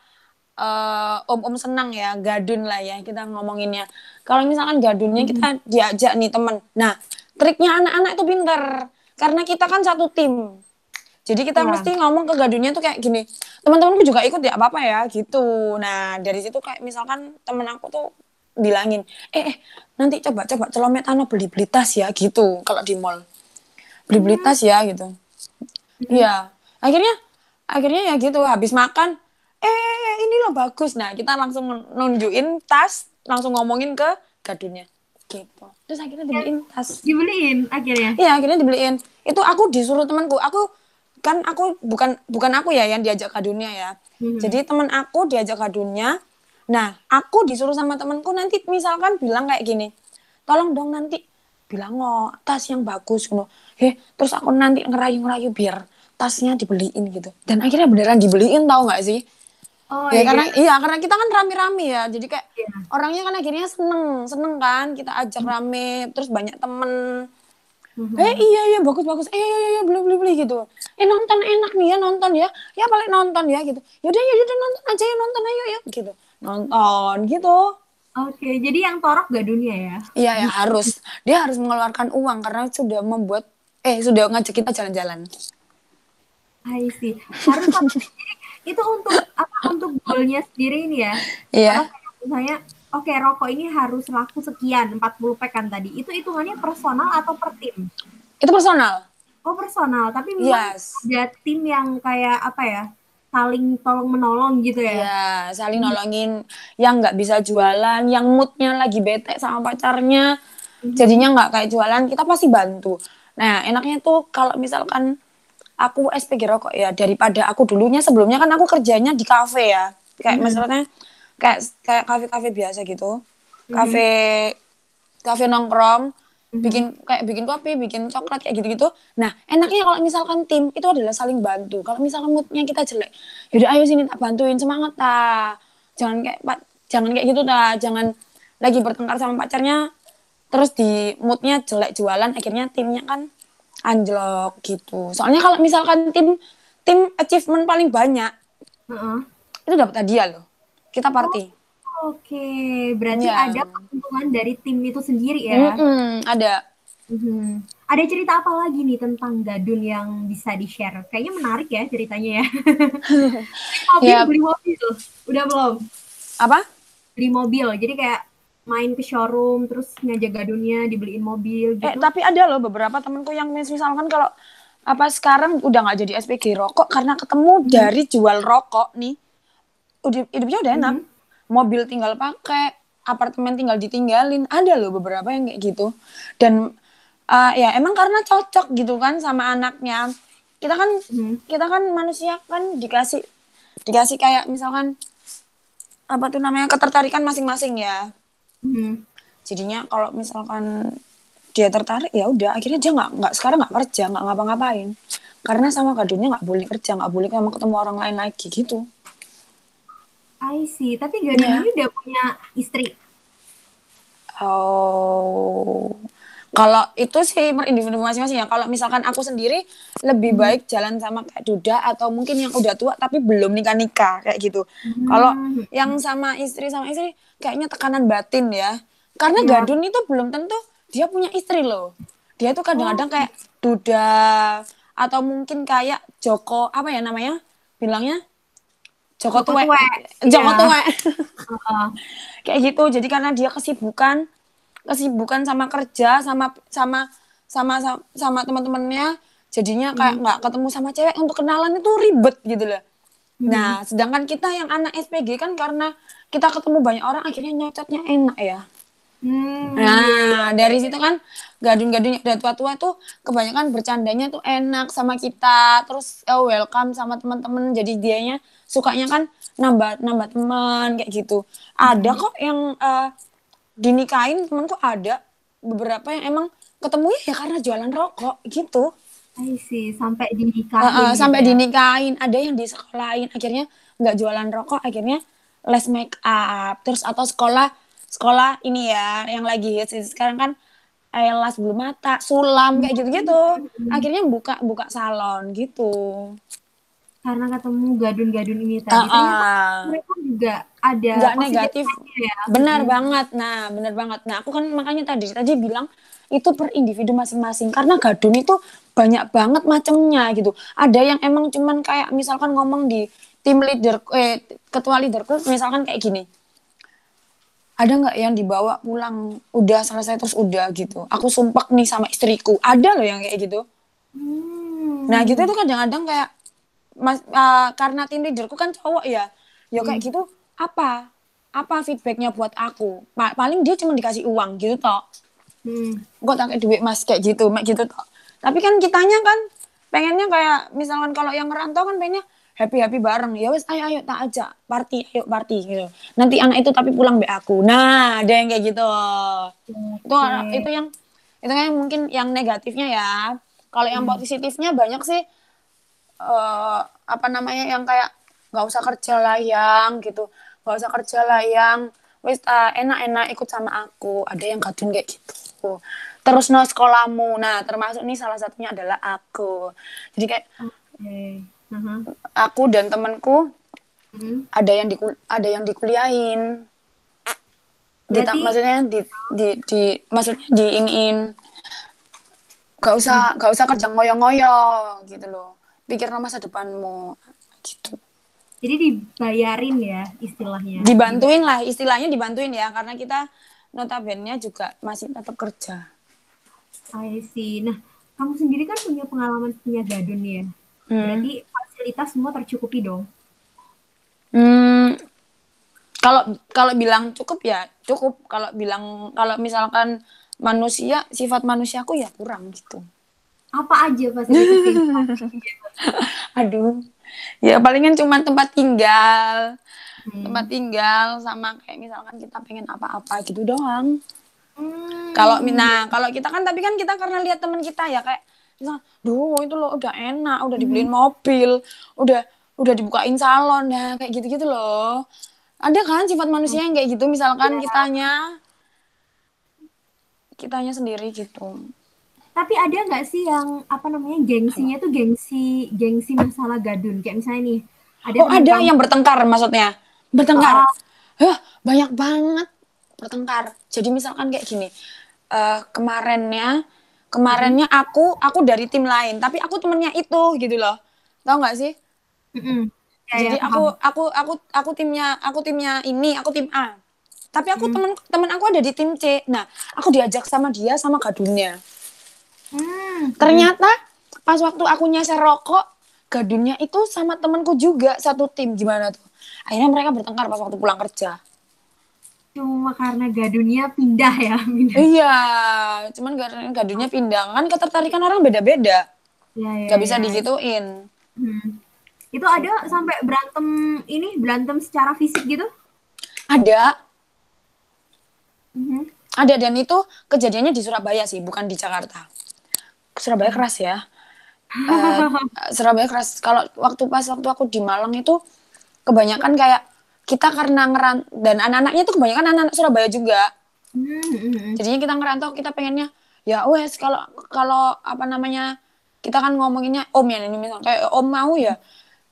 Speaker 3: eh, om-om senang ya gadun lah ya kita ngomonginnya. Kalau misalkan gadunnya kita diajak nih temen. Nah triknya anak-anak itu pinter. Karena kita kan satu tim jadi kita
Speaker 2: Iya.
Speaker 3: mesti ngomong ke gadunnya tuh kayak gini teman-temanku juga ikut ya apa apa ya gitu. Nah dari situ kayak misalkan temen aku tuh bilangin eh, eh nanti coba coba celomet ano beli beli tas ya gitu kalau di mall. Beli beli tas ya gitu. Iya, akhirnya akhirnya ya gitu habis makan eh ini loh bagus. Nah kita langsung nunjukin tas langsung ngomongin ke gadunnya gitu. Terus akhirnya dibeliin tas.
Speaker 2: Dibeliin akhirnya.
Speaker 3: iya akhirnya dibeliin. Itu aku disuruh temanku aku kan aku bukan bukan aku ya yang diajak gadunnya ya.
Speaker 2: Mhm.
Speaker 3: jadi teman aku diajak gadunnya nah aku disuruh sama temanku nanti misalkan bilang kayak gini tolong dong nanti bilang oh tas yang bagus gitu heh terus aku nanti ngerayu-ngerayu biar tasnya dibeliin gitu. Dan akhirnya beneran dibeliin tahu nggak sih?
Speaker 2: Oh
Speaker 3: ya
Speaker 2: iya.
Speaker 3: karena iya. karena kita kan rame-rame ya. Jadi kayak
Speaker 2: Iya.
Speaker 3: orangnya kan akhirnya seneng seneng kan kita ajak rame terus banyak temen
Speaker 2: Mhm.
Speaker 3: eh iya iya bagus bagus eh iya iya, beli beli beli gitu. Eh nonton enak nih ya nonton ya. Ya balik nonton ya gitu. Yaudah ya udah nonton aja ya nonton ayo ya gitu. Nonton gitu.
Speaker 2: Oke, jadi yang torok gak dunia ya?
Speaker 3: iya ya harus. Dia harus mengeluarkan uang karena sudah membuat eh sudah ngajak kita jalan-jalan.
Speaker 2: I see. Harus <laughs> itu untuk apa untuk goalnya sendiri ini ya?
Speaker 3: iya.
Speaker 2: Karena kayak misalnya oke rokok ini harus laku sekian 40 pack kan tadi. Itu hitungannya personal atau per tim?
Speaker 3: Itu personal.
Speaker 2: Oh personal, tapi memang
Speaker 3: Yes.
Speaker 2: ada tim yang kayak apa ya? Saling tolong menolong gitu ya.
Speaker 3: Ya, saling nolongin yang nggak bisa jualan, yang moodnya lagi bete sama pacarnya, jadinya nggak kayak jualan, kita pasti bantu. Nah, enaknya tuh kalau misalkan aku SPG rokok ya, daripada aku dulunya sebelumnya kan aku kerjanya di kafe ya, kayak maksudnya kayak kayak kafe-kafe biasa gitu, kafe kafe nongkrong, bikin kayak bikin kopi, bikin coklat kayak gitu-gitu. Nah, enaknya kalau misalkan tim itu adalah saling bantu. Kalau misalkan moodnya kita jelek, yaudah ayo sini tak bantuin semangat ta. Jangan kayak Pak, jangan kayak gitu ta. Jangan lagi bertengkar sama pacarnya terus di moodnya jelek jualan akhirnya timnya kan anjlok gitu. Soalnya kalau misalkan tim tim achievement paling banyak
Speaker 2: Heeh.
Speaker 3: itu dapat hadiah loh. Kita party.
Speaker 2: Oke, berarti
Speaker 3: Iya.
Speaker 2: ada keuntungan dari tim itu sendiri ya.
Speaker 3: Mm-mm, ada.
Speaker 2: Mhm. Ada cerita apa lagi nih tentang Gadun yang bisa di-share? Kayaknya menarik ya ceritanya ya. <laughs> mobil,
Speaker 3: Ya.
Speaker 2: beli mobil. Udah belum?
Speaker 3: Apa?
Speaker 2: Beli mobil. Jadi kayak main ke showroom terus ngajak Gadunnya dibeliin mobil gitu.
Speaker 3: Eh, tapi ada loh beberapa temenku yang mis- misalkan kalau apa sekarang udah nggak jadi SPG rokok karena ketemu dari jual rokok nih. Udah hidupnya udah enak. Mobil tinggal pakai, apartemen tinggal ditinggalin. Ada loh beberapa yang kayak gitu. Dan eh, ya emang karena cocok gitu kan sama anaknya. Kita kan
Speaker 2: Mhm.
Speaker 3: kita kan manusia kan dikasih dikasih kayak misalkan apa tuh namanya ketertarikan masing-masing ya
Speaker 2: Mhm.
Speaker 3: jadinya kalau misalkan dia tertarik ya udah akhirnya dia nggak nggak sekarang nggak kerja nggak ngapa-ngapain karena sama gadunnya nggak boleh kerja nggak boleh sama ketemu orang lain lagi gitu
Speaker 2: I see. Tapi Gadun
Speaker 3: Iya.
Speaker 2: ini udah punya istri.
Speaker 3: oh. Kalau itu sih individu masing-masing ya. Kalau misalkan aku sendiri lebih baik jalan sama kayak Duda atau mungkin yang udah tua tapi belum nikah nikah kayak gitu. Kalau yang sama istri sama istri kayaknya tekanan batin ya. Karena
Speaker 2: Iya.
Speaker 3: gadun itu belum tentu dia punya istri loh. Dia tuh kadang-kadang kayak Duda atau mungkin kayak Joko apa ya namanya? Bilangnya Joko tuwek, Joko
Speaker 2: iya.
Speaker 3: tuwek.
Speaker 2: Heeh.
Speaker 3: kayak gitu. Jadi karena dia kesibukan kesibukan sama kerja sama sama sama sama, sama teman-temannya jadinya kayak nggak ketemu sama cewek untuk kenalan itu ribet gitu loh. Nah sedangkan kita yang anak SPG kan karena kita ketemu banyak orang akhirnya nyocotnya enak ya
Speaker 2: Hmm.
Speaker 3: Nah, dari situ kan gadun-gadun yang udah tua-tua tuh kebanyakan bercandanya tuh enak sama kita, terus eh, welcome sama teman-teman. Jadi dianya sukanya kan nambah nambah teman kayak gitu. Ada kok yang eh, dinikahin temanku ada beberapa yang emang ketemunya ya karena jualan rokok gitu.
Speaker 2: I see. Sampai dinikahin.
Speaker 3: eh,
Speaker 2: gitu
Speaker 3: sampai
Speaker 2: ya.
Speaker 3: dinikahin, ada yang di sekolahin akhirnya nggak jualan rokok, akhirnya les make up, terus atau sekolah sekolah ini ya yang lagi hits sekarang kan las bulu mata, sulam kayak gitu-gitu. Akhirnya buka buka salon gitu.
Speaker 2: Karena ketemu Gadun-Gadun ini tadi. Ternyata
Speaker 3: ah.
Speaker 2: mereka juga ada positif
Speaker 3: negatif.
Speaker 2: ya.
Speaker 3: Benar banget. Nah, benar banget. Nah, aku kan makanya tadi tadi bilang itu per individu masing-masing karena gadun itu banyak banget macamnya gitu. Ada yang emang cuman kayak misalkan ngomong di tim leader eh ketua leaderku misalkan kayak gini. Ada nggak yang dibawa pulang udah selesai terus udah gitu. Aku sumpah nih sama istriku. Ada loh yang kayak gitu.
Speaker 2: Hmm.
Speaker 3: Nah gitu tuh kadang-kadang kayak mas uh, karena tim leaderku kan cowok ya, ya kayak gitu apa apa feedbacknya buat aku? Pa- paling dia cuma dikasih uang gitu toh.
Speaker 2: Hmm.
Speaker 3: Gue tak kayak duit mas kayak gitu, mak gitu toh. Tapi kan kitanya kan pengennya kayak misalkan kalau yang ngerantau kan pengennya happy happy bareng. Ya wes ayo ayo tak ajak. Party ayo party gitu. Nanti anak itu tapi pulang be aku. Nah ada yang kayak gitu. Itu
Speaker 2: Oke.
Speaker 3: itu yang itu kan mungkin yang negatifnya ya. Kalau yang positifnya banyak sih eh apa namanya yang kayak nggak usah kerja lah yang gitu. Nggak usah kerja lah yang wis ah, enak-enak ikut sama aku. Ada yang kadun kayak gitu. Terus no sekolahmu. Nah termasuk nih salah satunya adalah aku. Jadi kayak
Speaker 2: Oke. Aha.
Speaker 3: aku dan temanku
Speaker 2: Hmm.
Speaker 3: ada yang di ada yang dikuliahin di,
Speaker 2: Berarti-
Speaker 3: maksudnya di di di maksudnya diiniin gak usah gak usah kerja ngoyo-ngoyo gitu loh pikir masa depanmu gitu
Speaker 2: Jadi dibayarin ya istilahnya.
Speaker 3: Dibantuin lah, istilahnya dibantuin ya, karena kita notabene juga masih tetap kerja.
Speaker 2: I see. Nah, kamu sendiri kan punya pengalaman punya gadun ya.
Speaker 3: Hmm.
Speaker 2: Berarti fasilitas semua tercukupi dong.
Speaker 3: Hmm, kalau kalau bilang cukup ya cukup. Kalau bilang kalau misalkan manusia sifat manusiaku ya kurang gitu.
Speaker 2: Apa aja fasilitas <laughs>
Speaker 3: Aduh, ya palingan cuma tempat tinggal,
Speaker 2: Hmm.
Speaker 3: tempat tinggal sama kayak misalkan kita pengen apa-apa gitu doang.
Speaker 2: Hmm.
Speaker 3: Kalau nah kalau kita kan tapi kan kita karena lihat teman kita ya kayak misal, duh itu loh udah enak, udah dibeliin mobil, udah udah dibukain salon ya kayak gitu-gitu loh. Ada kan sifat manusia yang kayak gitu misalkan kitanya kitanya sendiri gitu.
Speaker 2: Tapi ada nggak sih yang apa namanya gengsinya tuh gengsi gengsi masalah gadun kayak misalnya nih ada
Speaker 3: Oh ada
Speaker 2: kamu-
Speaker 3: yang bertengkar maksudnya bertengkar.
Speaker 2: Oh.
Speaker 3: Hah, banyak banget bertengkar. Jadi misalkan kayak gini, eh kemarinnya kemarinnya aku aku dari tim lain, tapi aku temennya itu gitu loh. Tahu nggak sih?
Speaker 2: Mm-mm. Ya,
Speaker 3: Jadi
Speaker 2: ya,
Speaker 3: aku
Speaker 2: paham.
Speaker 3: aku aku aku timnya aku timnya ini, aku tim A. Tapi
Speaker 2: Hmm.
Speaker 3: aku temen temen aku ada di tim C. Nah, aku diajak sama dia sama gadunnya.
Speaker 2: Hmm.
Speaker 3: Ternyata pas waktu aku nyeser rokok, gadunnya itu sama temenku juga satu tim. Gimana tuh? Akhirnya mereka bertengkar pas waktu pulang kerja.
Speaker 2: Cuma karena gadunnya pindah ya, pindah.
Speaker 3: Iya, cuman karena gadunnya pindah kan ketertarikan orang beda-beda,
Speaker 2: Ya, ya,
Speaker 3: nggak bisa
Speaker 2: ya.
Speaker 3: digituin.
Speaker 2: Hmm. Itu ada sampai berantem ini berantem secara fisik gitu?
Speaker 3: Ada,
Speaker 2: Mhm.
Speaker 3: ada dan itu kejadiannya di Surabaya sih, bukan di Jakarta. Surabaya keras ya. Eh, <laughs> Surabaya keras. Kalau waktu pas waktu aku di Malang itu kebanyakan kayak kita karena ngeran dan anak-anaknya itu kebanyakan anak-anak Surabaya juga.
Speaker 2: Hmm, hmm, hmm.
Speaker 3: Jadinya kita ngerantau kita pengennya ya wes kalau kalau apa namanya kita kan ngomonginnya om ya ini misal kayak om mau ya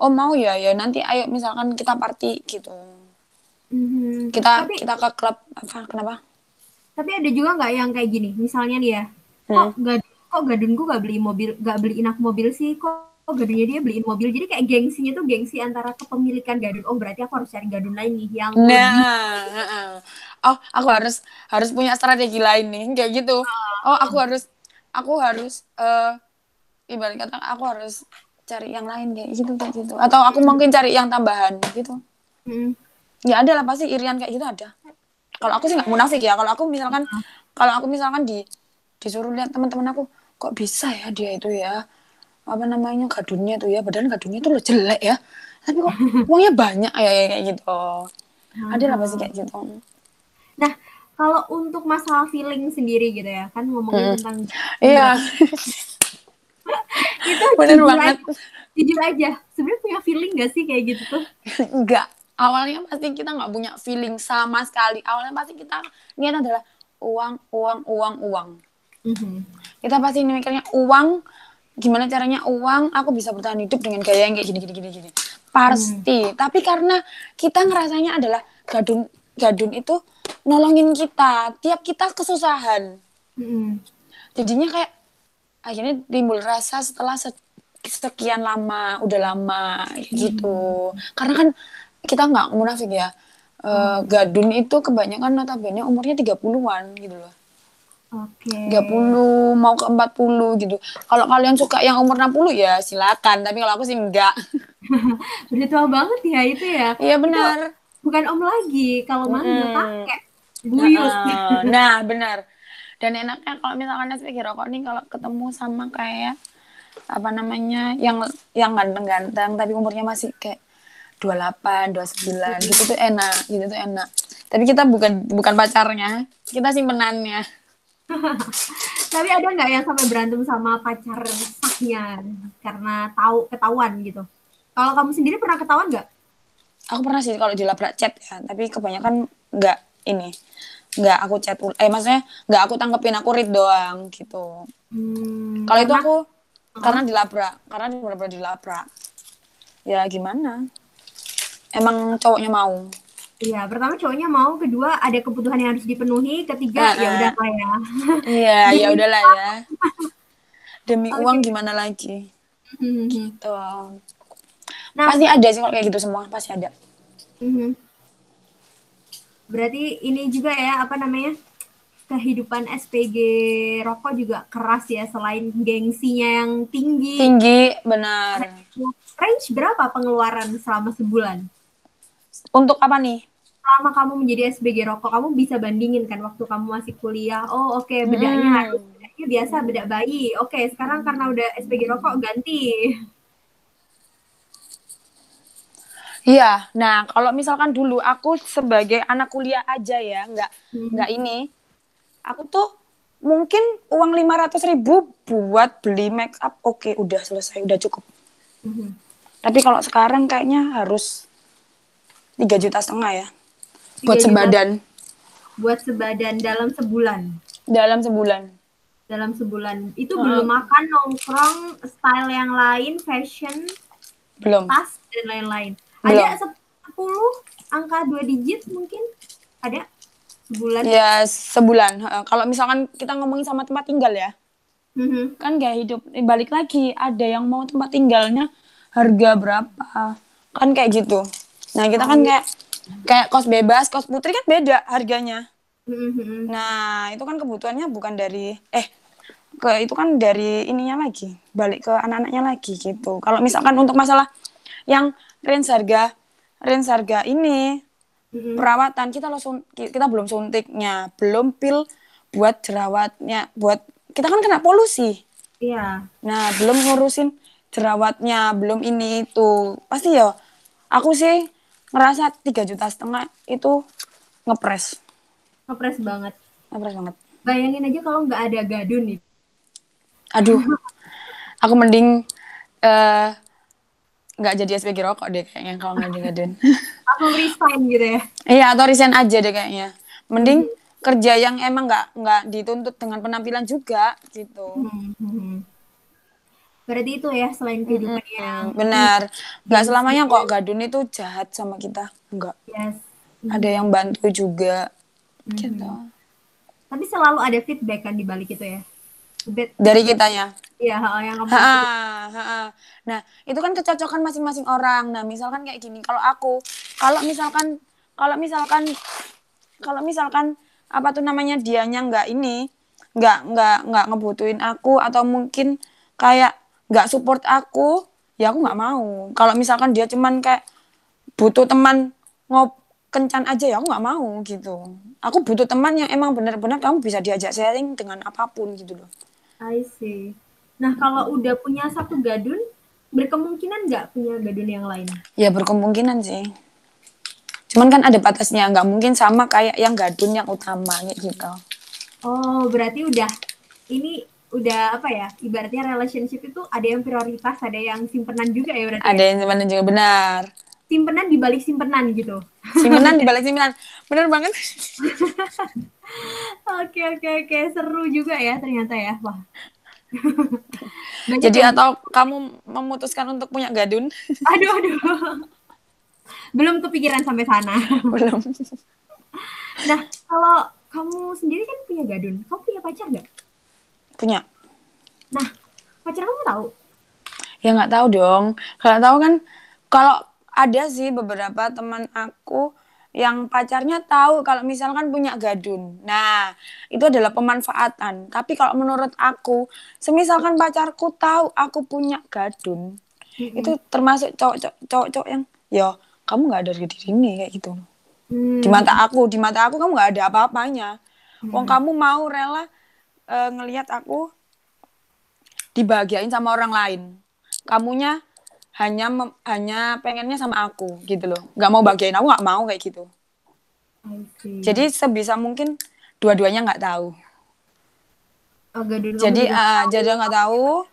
Speaker 3: om mau ya ya nanti ayo misalkan kita party gitu
Speaker 2: Mhm.
Speaker 3: kita
Speaker 2: tapi,
Speaker 3: kita ke klub apa kenapa
Speaker 2: tapi ada juga nggak yang kayak gini, misalnya nih ya, kok gad, kok gadunku gak beli mobil, gak beliin aku mobil sih, kok, kok gadunnya dia beliin mobil, jadi kayak gengsinya tuh gengsi antara kepemilikan gadun. Oh berarti aku harus cari gadun lain nih yang lebih
Speaker 3: nah heeh. oh aku harus harus punya strategi lain nih kayak gitu. Oh aku harus aku harus eh ibarat kata aku harus cari yang lain kayak gitu kayak gitu. Atau aku mungkin cari yang tambahan gitu.
Speaker 2: Hmm.
Speaker 3: ya ada lah pasti irian kayak gitu ada. Kalau aku sih nggak munafik ya. Kalau aku misalkan kalau aku misalkan di disuruh lihat teman-teman aku kok bisa ya dia itu ya apa namanya gadunnya tuh ya padahal gadunnya tuh lo jelek ya. Tapi kok uangnya banyak ya ya, kayak gitu. Ada lah pasti kayak gitu?
Speaker 2: Nah, kalau untuk masalah feeling sendiri gitu ya, kan ngomongin tentang
Speaker 3: iya. <laughs>
Speaker 2: Itu <laughs>
Speaker 3: bener
Speaker 2: jujur
Speaker 3: banget.
Speaker 2: aja, jujur aja, sebenarnya punya feeling gak sih kayak gitu tuh? <laughs>
Speaker 3: enggak awalnya pasti kita nggak punya feeling sama sekali. Awalnya pasti kita niat adalah uang uang uang uang.
Speaker 2: Mhm.
Speaker 3: kita pasti mikirnya uang gimana caranya uang aku bisa bertahan hidup dengan gaya yang kayak gini gini gini gini. Pasti. Tapi karena kita ngerasanya adalah gadun gadun itu nolongin kita tiap kita kesusahan.
Speaker 2: Mhm.
Speaker 3: jadinya kayak akhirnya timbul rasa setelah se- sekian lama udah lama kayak gitu. Karena kan kita nggak munafik ya Eh, gadun itu kebanyakan notabene umurnya 30-an gitu loh
Speaker 2: Oke.
Speaker 3: 30 mau ke 40 gitu. Kalau kalian suka yang umur 60 ya silakan, tapi kalau aku sih enggak. <laughs>
Speaker 2: Udah tua banget ya itu ya.
Speaker 3: Iya benar.
Speaker 2: Bukan om lagi, kalau mana udah
Speaker 3: Mm.
Speaker 2: pakai buyut.
Speaker 3: Nah, nah, benar. Dan enaknya kalau misalkan SPG rokok nih kalau ketemu sama kayak apa namanya yang yang ganteng-ganteng tapi umurnya masih kayak 28, 29 gitu tuh enak, gitu tuh enak. Tapi kita bukan bukan pacarnya, kita simpenannya. <laughs>
Speaker 2: Tapi ada nggak yang sampai berantem sama pacar sahnya karena tahu ketahuan gitu? Kalau kamu sendiri pernah ketahuan nggak?
Speaker 3: Aku pernah sih kalau dilabrak chat ya, tapi kebanyakan nggak ini, nggak aku chat, eh maksudnya nggak aku tangkepin, aku read doang gitu.
Speaker 2: Hmm,
Speaker 3: Kalau itu
Speaker 2: karena-
Speaker 3: aku karena dilabrak, karena benar-benar dilabrak. Ya gimana? Emang cowoknya mau.
Speaker 2: Iya, pertama cowoknya mau, kedua ada kebutuhan yang harus dipenuhi, ketiga
Speaker 3: Ah,
Speaker 2: ya
Speaker 3: ah.
Speaker 2: udah lah ya.
Speaker 3: Iya, <laughs> ya udahlah ya. <laughs> Demi uang gimana lagi?
Speaker 2: Hmm.
Speaker 3: Gitu.
Speaker 2: Nah,
Speaker 3: Pasti ada sih kalau kayak gitu semua, pasti ada.
Speaker 2: mhm. berarti ini juga ya apa namanya kehidupan SPG rokok juga keras ya selain gengsinya yang tinggi.
Speaker 3: Tinggi, benar.
Speaker 2: Range berapa pengeluaran selama sebulan?
Speaker 3: Untuk apa nih?
Speaker 2: Selama kamu menjadi SPG rokok, kamu bisa bandingin kan waktu kamu masih kuliah. Oh oke bedanya
Speaker 3: Hmm.
Speaker 2: harus bedanya biasa bedak bayi. Oke sekarang karena udah SPG rokok ganti.
Speaker 3: Iya, nah kalau misalkan dulu aku sebagai anak kuliah aja ya, nggak
Speaker 2: Hmm.
Speaker 3: nggak ini, aku tuh mungkin uang 500 ribu buat beli make up, oke udah selesai, udah cukup.
Speaker 2: Mhm.
Speaker 3: Tapi kalau sekarang kayaknya harus tiga juta setengah ya, buat
Speaker 2: Tiga juta.
Speaker 3: sebadan
Speaker 2: Buat sebadan dalam sebulan.
Speaker 3: dalam sebulan.
Speaker 2: Dalam sebulan itu
Speaker 3: Hmm.
Speaker 2: belum makan nongkrong style yang lain, fashion,
Speaker 3: Belum.
Speaker 2: tas dan lain-lain. Ada 10 angka dua digit mungkin ada sebulan.
Speaker 3: Ya sebulan. Heeh. Kalau misalkan kita ngomongin sama tempat tinggal ya,
Speaker 2: Mhm.
Speaker 3: kan gaya hidup eh, balik lagi ada yang mau tempat tinggalnya harga berapa kan kayak gitu nah kita kan kayak kayak kos bebas kos putri kan beda harganya
Speaker 2: Mhm.
Speaker 3: nah itu kan kebutuhannya bukan dari eh ke itu kan dari ininya lagi balik ke anak-anaknya lagi gitu kalau misalkan untuk masalah yang range harga range harga ini
Speaker 2: Mhm.
Speaker 3: perawatan kita lo sun- kita belum suntiknya belum pil buat jerawatnya buat kita kan kena polusi
Speaker 2: Iya.
Speaker 3: Nah, belum ngurusin jerawatnya, belum ini itu. Pasti ya, aku sih ngerasa tiga juta setengah itu ngepres.
Speaker 2: Ngepres banget.
Speaker 3: Ngepres banget.
Speaker 2: Bayangin aja kalau nggak ada gadun nih.
Speaker 3: Aduh, aku mending eh nggak jadi SPG rokok deh kayaknya kalau nggak ada gadun.
Speaker 2: Langsung resign gitu ya.
Speaker 3: Iya, atau resign aja deh kayaknya. Mending kerja yang emang nggak nggak dituntut dengan penampilan juga gitu.
Speaker 2: Mhm. Berarti itu ya selain kehidupan yang
Speaker 3: Benar. Nggak selamanya kok gadun itu jahat sama kita. Enggak.
Speaker 2: yes.
Speaker 3: Ada yang bantu juga. Gitu.
Speaker 2: Tapi selalu ada feedback kan di balik itu ya. Feedback
Speaker 3: Dari kitanya.
Speaker 2: ya yang kamu
Speaker 3: Ha, ha, Nah, itu kan kecocokan masing-masing orang. Nah, misalkan kayak gini, kalau aku, kalau misalkan, kalau misalkan, kalau misalkan apa tuh namanya dianya nggak ini, nggak nggak nggak ngebutuhin aku atau mungkin kayak nggak support aku, ya aku nggak mau. Kalau misalkan dia cuman kayak butuh teman ngop kencan aja ya aku nggak mau gitu. Aku butuh teman yang emang benar-benar kamu bisa diajak sharing dengan apa pun gitu loh.
Speaker 2: I see. Nah kalau udah punya satu gadun, berkemungkinan nggak punya gadun yang lain?
Speaker 3: Ya berkemungkinan sih. Cuman kan ada batasnya, nggak mungkin sama kayak yang gadun yang utama gitu.
Speaker 2: Oh berarti udah ini udah apa ya? Ibaratnya relationship itu ada yang prioritas, ada yang simpenan juga ya berarti.
Speaker 3: Ada yang simpenan juga benar.
Speaker 2: Simpenan di balik simpenan gitu.
Speaker 3: Simpenan di <laughs> balik simpenan. Bener banget. <laughs>
Speaker 2: Oke oke oke seru juga ya ternyata ya. Wah. <laughs>
Speaker 3: Jadi
Speaker 2: yang-
Speaker 3: atau kamu memutuskan untuk punya gadun?
Speaker 2: aduh aduh. Belum kepikiran sampai sana.
Speaker 3: Belum.
Speaker 2: Nah, kalau kamu sendiri kan punya gadun, kamu punya pacar nggak?
Speaker 3: Punya.
Speaker 2: Nah, pacar kamu tahu?
Speaker 3: Ya nggak tahu dong. Kalau tahu kan kalau ada sih beberapa teman aku yang pacarnya tahu kalau misalkan punya gadun. Nah, itu adalah pemanfaatan. Tapi kalau menurut aku, semisalkan pacarku tahu aku punya gadun, itu termasuk cowok-cowok cowok yang ya kamu nggak ada di diri ini kayak gitu.
Speaker 2: Hmm,
Speaker 3: Di mata aku, di mata aku kamu nggak ada apa-apanya. Wong kamu mau rela eh, ngelihat aku dibahagiain sama orang lain. Kamunya hanya hanya pengennya sama aku gitu loh. Nggak mau bahagiain aku nggak mau kayak gitu.
Speaker 2: See.
Speaker 3: Jadi sebisa mungkin dua-duanya nggak tahu.
Speaker 2: kamu
Speaker 3: Jadi ah, jadi nggak tahu.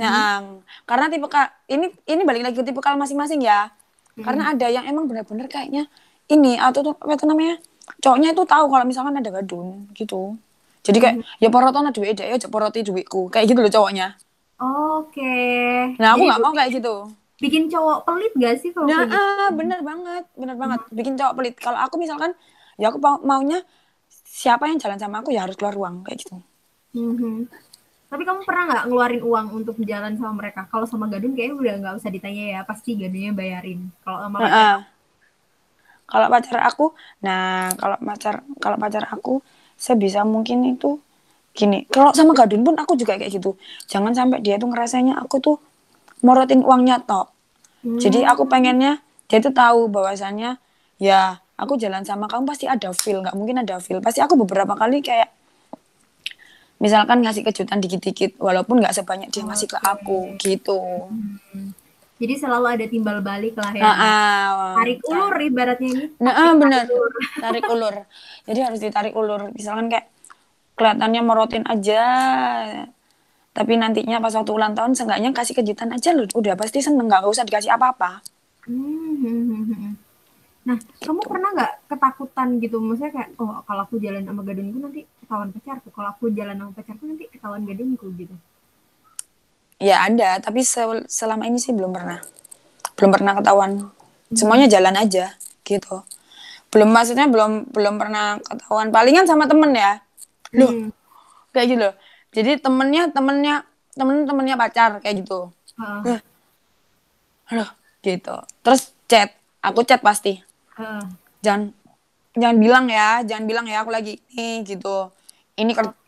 Speaker 3: Nah, karena tipe ini ini balik lagi ke tipe kal masing-masing ya. Karena ada yang emang benar-benar kayaknya ini atau apa itu namanya? Cowoknya itu tahu kalau misalkan ada gadun gitu. Jadi kayak ya porotona duit deh, ya poroti duitku. Kayak gitu loh cowoknya.
Speaker 2: Oke.
Speaker 3: Nah, aku nggak mau kayak gitu.
Speaker 2: bikin cowok pelit gak sih kalau
Speaker 3: Nah,
Speaker 2: gitu?
Speaker 3: ah, bener banget, bener banget. Bikin cowok pelit. Kalau aku misalkan, ya aku mau- maunya siapa yang jalan sama aku ya harus keluar ruang kayak gitu.
Speaker 2: Mhm. Tapi kamu pernah nggak ngeluarin uang untuk jalan sama mereka? Kalau sama Gadun kayaknya udah nggak usah ditanya ya, pasti Gadunnya bayarin. Kalau sama pacar,
Speaker 3: Heeh. Kalau pacar aku, nah kalau pacar kalau pacar aku sebisa mungkin itu gini. Kalau sama Gadun pun aku juga kayak gitu. Jangan sampai dia tuh ngerasanya aku tuh morotin uangnya tok. Jadi aku pengennya dia tuh tahu bahwasannya ya aku jalan sama kamu pasti ada feel, nggak mungkin ada feel. Pasti aku beberapa kali kayak misalkan ngasih kejutan dikit-dikit walaupun nggak sebanyak dia ngasih ke aku gitu.
Speaker 2: Jadi selalu ada timbal balik lah ya.
Speaker 3: Nah, ah,
Speaker 2: Tarik ulur ibaratnya ini.
Speaker 3: Nah, ah, bener. Tarik ulur. Jadi harus ditarik ulur. Misalkan kayak kelihatannya merotin aja. Tapi nantinya pas waktu ulang tahun seenggaknya kasih kejutan aja loh. Udah pasti seneng. Gak usah dikasih apa-apa.
Speaker 2: Hmm, hmm, hmm, hmm. Nah, kamu pernah nggak ketakutan gitu? Maksudnya kayak, oh kalau aku jalan sama gadunku nanti ketahuan pacarku. Kalau aku jalan sama pacarku nanti ketahuan gadunku gitu.
Speaker 3: Ya ada. Tapi sel- selama ini sih belum pernah. Belum pernah ketahuan. Semuanya jalan aja. Gitu. Belum maksudnya belum belum pernah ketahuan. Palingan sama temen ya. Loh,
Speaker 2: Hmm.
Speaker 3: kayak gitu loh. Jadi temennya temennya temen temennya pacar kayak gitu.
Speaker 2: Heeh,
Speaker 3: Halo, gitu. Terus chat, aku chat pasti.
Speaker 2: heeh.
Speaker 3: Jangan jangan bilang ya, jangan bilang ya aku lagi ini gitu. Ini ker-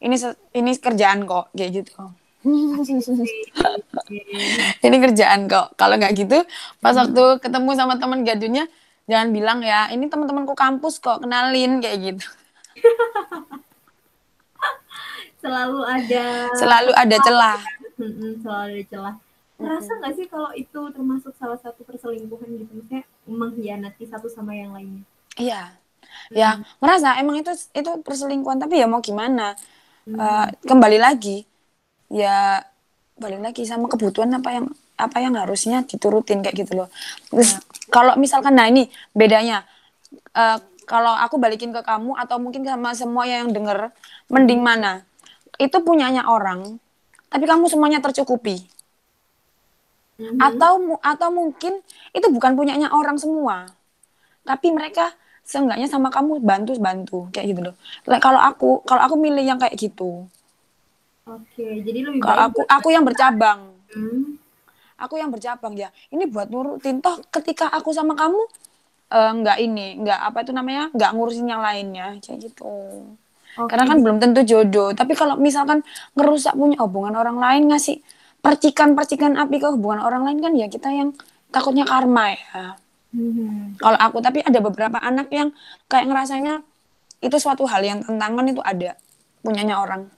Speaker 3: ini se- ini kerjaan kok kayak gitu. <laughs> ini kerjaan kok. Kalau nggak gitu, pas waktu ketemu sama teman gadunnya, jangan bilang ya, ini teman-temanku kampus kok, kenalin kayak gitu. <laughs>
Speaker 2: Selalu ada
Speaker 3: Selalu ada celah.
Speaker 2: Selalu ada celah. Merasa nggak sih kalau itu termasuk salah satu perselingkuhan gitu? Maksudnya mengkhianati satu sama yang lainnya.
Speaker 3: Iya. Ya, ngerasa emang itu itu perselingkuhan tapi ya mau gimana? Eh, kembali lagi ya balik lagi sama kebutuhan apa yang apa yang harusnya diturutin kayak gitu loh. Terus kalau misalkan nah ini bedanya Eh, kalau aku balikin ke kamu atau mungkin sama semua yang denger mending mana? Itu punyanya orang tapi kamu semuanya tercukupi. Atau mu- atau mungkin itu bukan punyanya orang semua tapi mereka seenggaknya sama kamu bantu bantu kayak gitu loh Like, kalau aku kalau aku milih yang kayak gitu
Speaker 2: Oke, jadi lebih baik
Speaker 3: aku aku yang bercabang.
Speaker 2: Hmm,
Speaker 3: aku yang bercabang ya. Ini buat nurutin. Toh ketika aku sama kamu eh, nggak ini nggak apa itu namanya nggak ngurusin yang lainnya kayak gitu.
Speaker 2: Oke.
Speaker 3: karena kan belum tentu jodoh. Tapi kalau misalkan ngerusak punya hubungan orang lain ngasih percikan-percikan api ke hubungan orang lain kan ya kita yang takutnya karma ya.
Speaker 2: Mhm.
Speaker 3: kalau aku tapi ada beberapa anak yang kayak ngerasanya itu suatu hal yang tantangan itu ada punyanya orang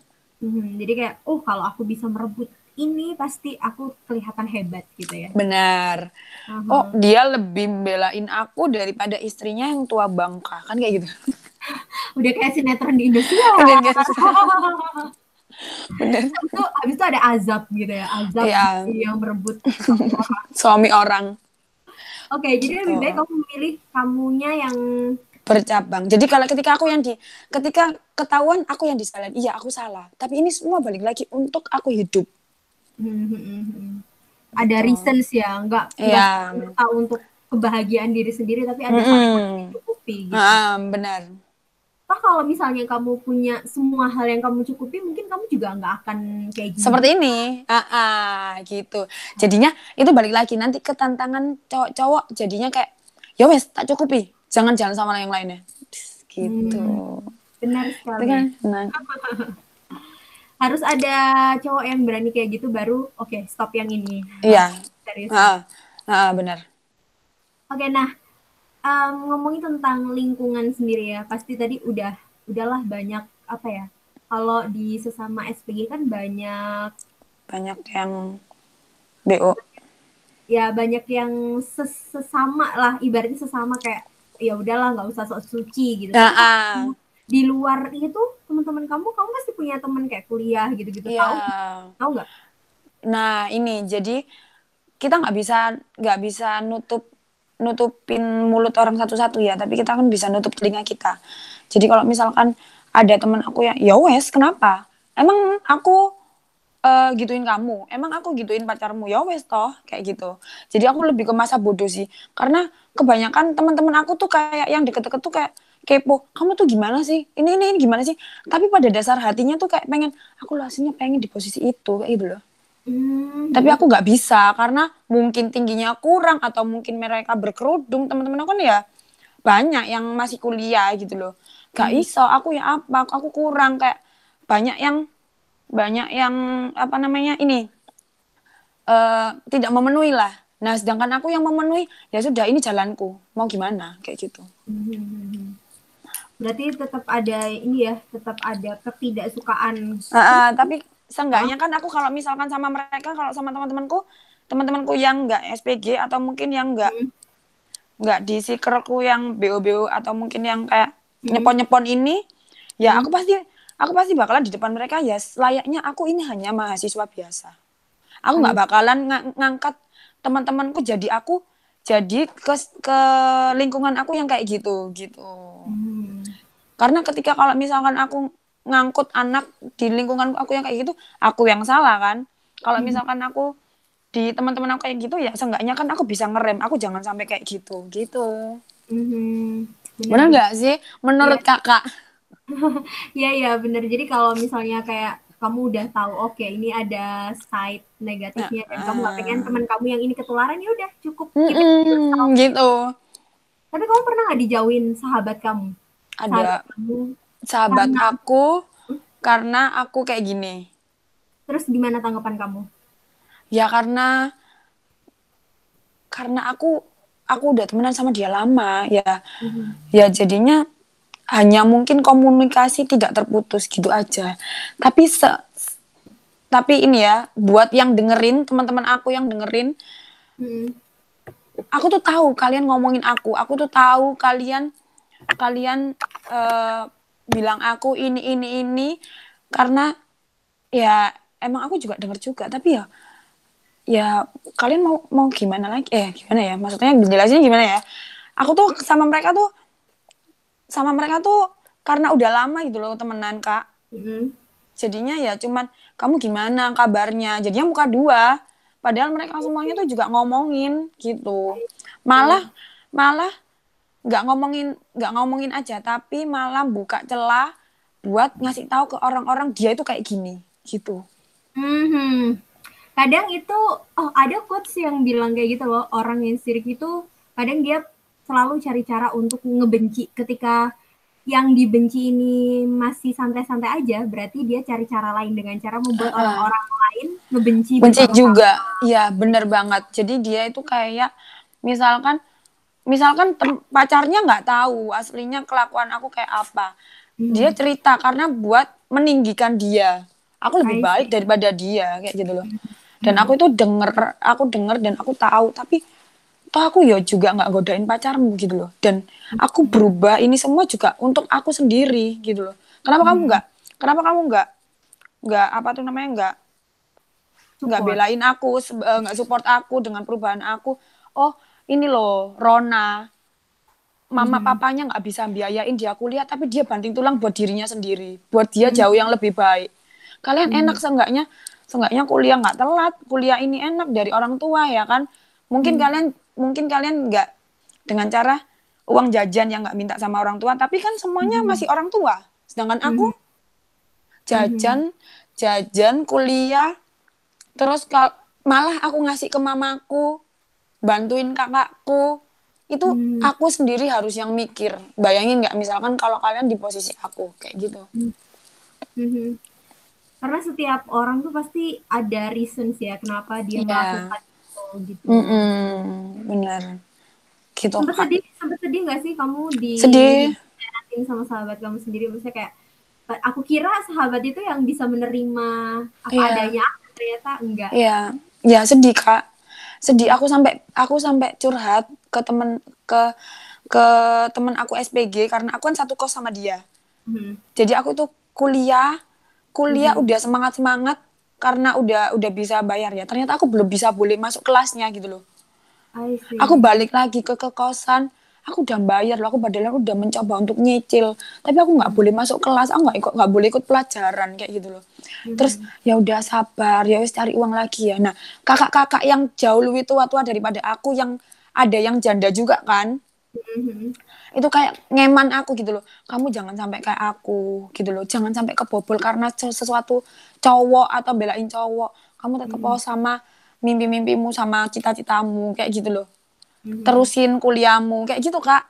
Speaker 2: Mhm. Jadi kayak, oh kalau aku bisa merebut ini pasti aku kelihatan hebat gitu ya.
Speaker 3: benar
Speaker 2: Aha.
Speaker 3: oh dia lebih belain aku daripada istrinya yang tua bangka kan kayak gitu <laughs>
Speaker 2: Udah kayak sinetron di Indonesia. <laughs> <laughs>
Speaker 3: Bener
Speaker 2: Habis itu, habis itu ada azab gitu ya, azab
Speaker 3: Iya.
Speaker 2: yang merebut.
Speaker 3: suami orang
Speaker 2: Oke, jadi lebih baik kamu memilih kamunya yang
Speaker 3: bercabang. Jadi kalau ketika aku yang di ketika ketahuan aku yang disalahin iya aku salah. Tapi ini semua balik lagi untuk aku hidup.
Speaker 2: Mhm. ada reasons ya, nggak
Speaker 3: Iya.
Speaker 2: nggak serta untuk kebahagiaan diri sendiri, tapi ada yang mencukupi gitu.
Speaker 3: ah benar.
Speaker 2: Toh kalau misalnya kamu punya semua hal yang kamu cukupi, mungkin kamu juga nggak akan kayak gini.
Speaker 3: seperti ini. Ah, ah, gitu. Jadinya itu balik lagi nanti ke tantangan cowok-cowok jadinya kayak ya wes tak cukupi jangan jalan sama yang lainnya gitu
Speaker 2: Benar
Speaker 3: Itu
Speaker 2: sekali.
Speaker 3: kan nah, <laughs>
Speaker 2: Harus ada cowok yang berani kayak gitu baru oke stop yang ini.
Speaker 3: iya
Speaker 2: Serius.
Speaker 3: ah, ah, benar
Speaker 2: Oke, nah em, ngomongin tentang lingkungan sendiri ya, pasti tadi udah udahlah banyak apa ya? Kalau di sesama SPG kan banyak
Speaker 3: banyak yang bo
Speaker 2: ya banyak yang ses- sesama lah, ibaratnya sesama kayak ya udahlah nggak usah sok suci gitu. Tapi
Speaker 3: ah,
Speaker 2: Di luar itu teman-teman kamu, kamu pasti punya teman kayak kuliah gitu-gitu.
Speaker 3: iya.
Speaker 2: Tahu tahu nggak?
Speaker 3: Nah ini jadi kita nggak bisa nggak bisa nutup nutupin mulut orang satu-satu ya, tapi kita kan bisa nutup telinga kita. Jadi kalau misalkan ada teman aku yang ya wes kenapa? Emang aku eh, gituin kamu, emang aku gituin pacarmu? Ya wes toh kayak gitu. Jadi aku lebih ke masa bodoh sih, karena kebanyakan teman-teman aku tuh kayak yang deket-deket tuh kayak kepo kamu tuh gimana sih? Ini ini, ini gimana sih? Tapi pada dasar hatinya tuh kayak pengen aku lah aslinya pengen di posisi itu kayak gitu loh.
Speaker 2: Hmm.
Speaker 3: tapi aku nggak bisa karena mungkin tingginya kurang atau mungkin mereka berkerudung. Teman-teman aku kan ya banyak yang masih kuliah gitu loh. Gak iso aku ya apa aku kurang kayak banyak yang banyak yang apa namanya ini eh tidak memenuhi lah nah sedangkan aku yang memenuhi ya sudah ini jalanku. Mau gimana? Kayak gitu.
Speaker 2: Hmm. Berarti tetap ada ini ya, tetap ada ketidaksukaan.
Speaker 3: Ah, ah, tapi seenggaknya kan aku kalau misalkan sama mereka kalau sama teman-temanku teman-temanku yang nggak SPG atau mungkin yang nggak nggak di sikerku yang BO-BO atau mungkin yang kayak nyepon-nyepon ini ya aku pasti aku pasti bakalan di depan mereka ya layaknya aku ini hanya mahasiswa biasa aku nggak bakalan nga- ngangkat teman-temanku jadi aku jadi ke ke lingkungan aku yang kayak gitu gitu
Speaker 2: Hmm.
Speaker 3: karena ketika kalau misalkan aku ngangkut anak di lingkungan aku yang kayak gitu, aku yang salah kan. Kalau misalkan aku di teman-teman aku kayak gitu ya seenggaknya kan aku bisa ngerem, aku jangan sampai kayak gitu, gitu.
Speaker 2: Mhm.
Speaker 3: Benar nggak sih? Menurut kakak? <laughs>
Speaker 2: Iya iya bener. Jadi kalau misalnya kayak kamu udah tahu oke ini ada side negatifnya dan kamu gak pengen teman kamu yang ini ketularan ya udah cukup keep it to yourself.
Speaker 3: Mm-mm, gitu.
Speaker 2: Tapi kamu pernah nggak dijauhin sahabat kamu?
Speaker 3: Ada
Speaker 2: Sahabat kamu.
Speaker 3: sahabat aku karena aku kayak gini.
Speaker 2: Terus gimana tanggapan kamu?
Speaker 3: Ya karena karena aku aku udah temenan sama dia lama ya. Ya jadinya hanya mungkin komunikasi tidak terputus gitu aja. Tapi se tapi ini ya buat yang dengerin teman-teman aku yang dengerin
Speaker 2: Hmm.
Speaker 3: aku tuh tahu kalian ngomongin aku. Aku tuh tahu kalian kalian eh, bilang aku ini ini ini. Karena ya emang aku juga denger juga. Tapi ya ya kalian mau mau gimana lagi? Eh gimana ya? Maksudnya jelasin gimana ya? Aku tuh sama mereka tuh sama mereka tuh karena udah lama gitu loh temenan kak.
Speaker 2: Mhm.
Speaker 3: jadinya ya cuman kamu gimana kabarnya? Jadinya muka dua. Padahal mereka semuanya tuh juga ngomongin gitu. Malah malah nggak ngomongin nggak ngomongin aja tapi malah buka celah buat ngasih tahu ke orang-orang dia itu kayak gini gitu.
Speaker 2: Mhm. Kadang itu, oh ada quotes yang bilang kayak gitu loh, orang yang sirik itu kadang dia selalu cari cara untuk ngebenci. Ketika yang dibenci ini masih santai-santai aja, berarti dia cari cara lain dengan cara membuat
Speaker 3: Ah.
Speaker 2: orang-orang lain ngebenci.
Speaker 3: benci juga. Ya bener banget. Jadi dia itu kayak misalkan misalkan pacarnya nggak tahu aslinya kelakuan aku kayak apa. Dia cerita karena buat meninggikan dia. Aku lebih baik daripada dia kayak gitu loh. Dan aku itu denger aku denger dan aku tahu. Tapi toh aku ya juga nggak godain pacarmu gitu loh. Dan aku berubah ini semua juga untuk aku sendiri gitu loh. Kenapa kamu nggak kenapa kamu nggak nggak apa tuh namanya nggak nggak belain aku eh, nggak support aku dengan perubahan aku? Oh ini loh Rona. Mama papanya nggak bisa biayain dia kuliah tapi dia banting tulang buat dirinya sendiri. Buat dia jauh yang lebih baik. Kalian enak seenggaknya seenggaknya kuliah nggak telat. Kuliah ini enak dari orang tua ya kan? Mungkin kalian mungkin kalian nggak dengan cara uang jajan yang nggak minta sama orang tua tapi kan semuanya masih orang tua. Sedangkan aku jajan jajan kuliah terus kal- malah aku ngasih ke mamaku bantuin kakakku. Itu aku sendiri harus yang mikir. Bayangin nggak? Misalkan kalau kalian di posisi aku kayak gitu.
Speaker 2: Mhm. Karena setiap orang tuh pasti ada reasons ya kenapa dia
Speaker 3: Iya.
Speaker 2: melakukan itu gitu.
Speaker 3: Mm-mm, bener gitu
Speaker 2: Sempet
Speaker 3: Kak.
Speaker 2: sedih, sempet sedih gak sih kamu di
Speaker 3: Sedih.
Speaker 2: sama sahabat kamu sendiri? Maksudnya kayak aku kira sahabat itu yang bisa menerima apa
Speaker 3: Iya.
Speaker 2: adanya, ternyata enggak.
Speaker 3: Iya, ya sedih kak, sedih. Aku sampai aku sampai curhat ke temen ke ke temen aku SPG karena aku kan satu kos sama dia.
Speaker 2: Mhm.
Speaker 3: Jadi aku tuh kuliah, kuliah udah semangat semangat karena udah udah bisa bayar ya. Ternyata aku belum bisa boleh masuk kelasnya gitu loh. Aku balik lagi ke ke kosan, aku udah bayar loh. Aku padahal udah mencoba untuk nyicil, tapi aku nggak boleh masuk kelas. Aku nggak ikut nggak boleh ikut pelajaran kayak gitu loh. Terus ya udah sabar, ya wis cari uang lagi ya. Nah kakak-kakak yang jauh lebih tua-tua daripada aku yang ada yang janda juga kan,
Speaker 2: Mhm.
Speaker 3: Itu kayak ngeman aku gitu loh. Kamu jangan sampai kayak aku gitu loh. Jangan sampai kebobol karena se- sesuatu cowok atau belain cowok kamu tetap
Speaker 2: Mhm.
Speaker 3: mau sama mimpi-mimpimu sama cita-citamu kayak gitu loh.
Speaker 2: Mhm.
Speaker 3: terusin kuliahmu kayak gitu kak.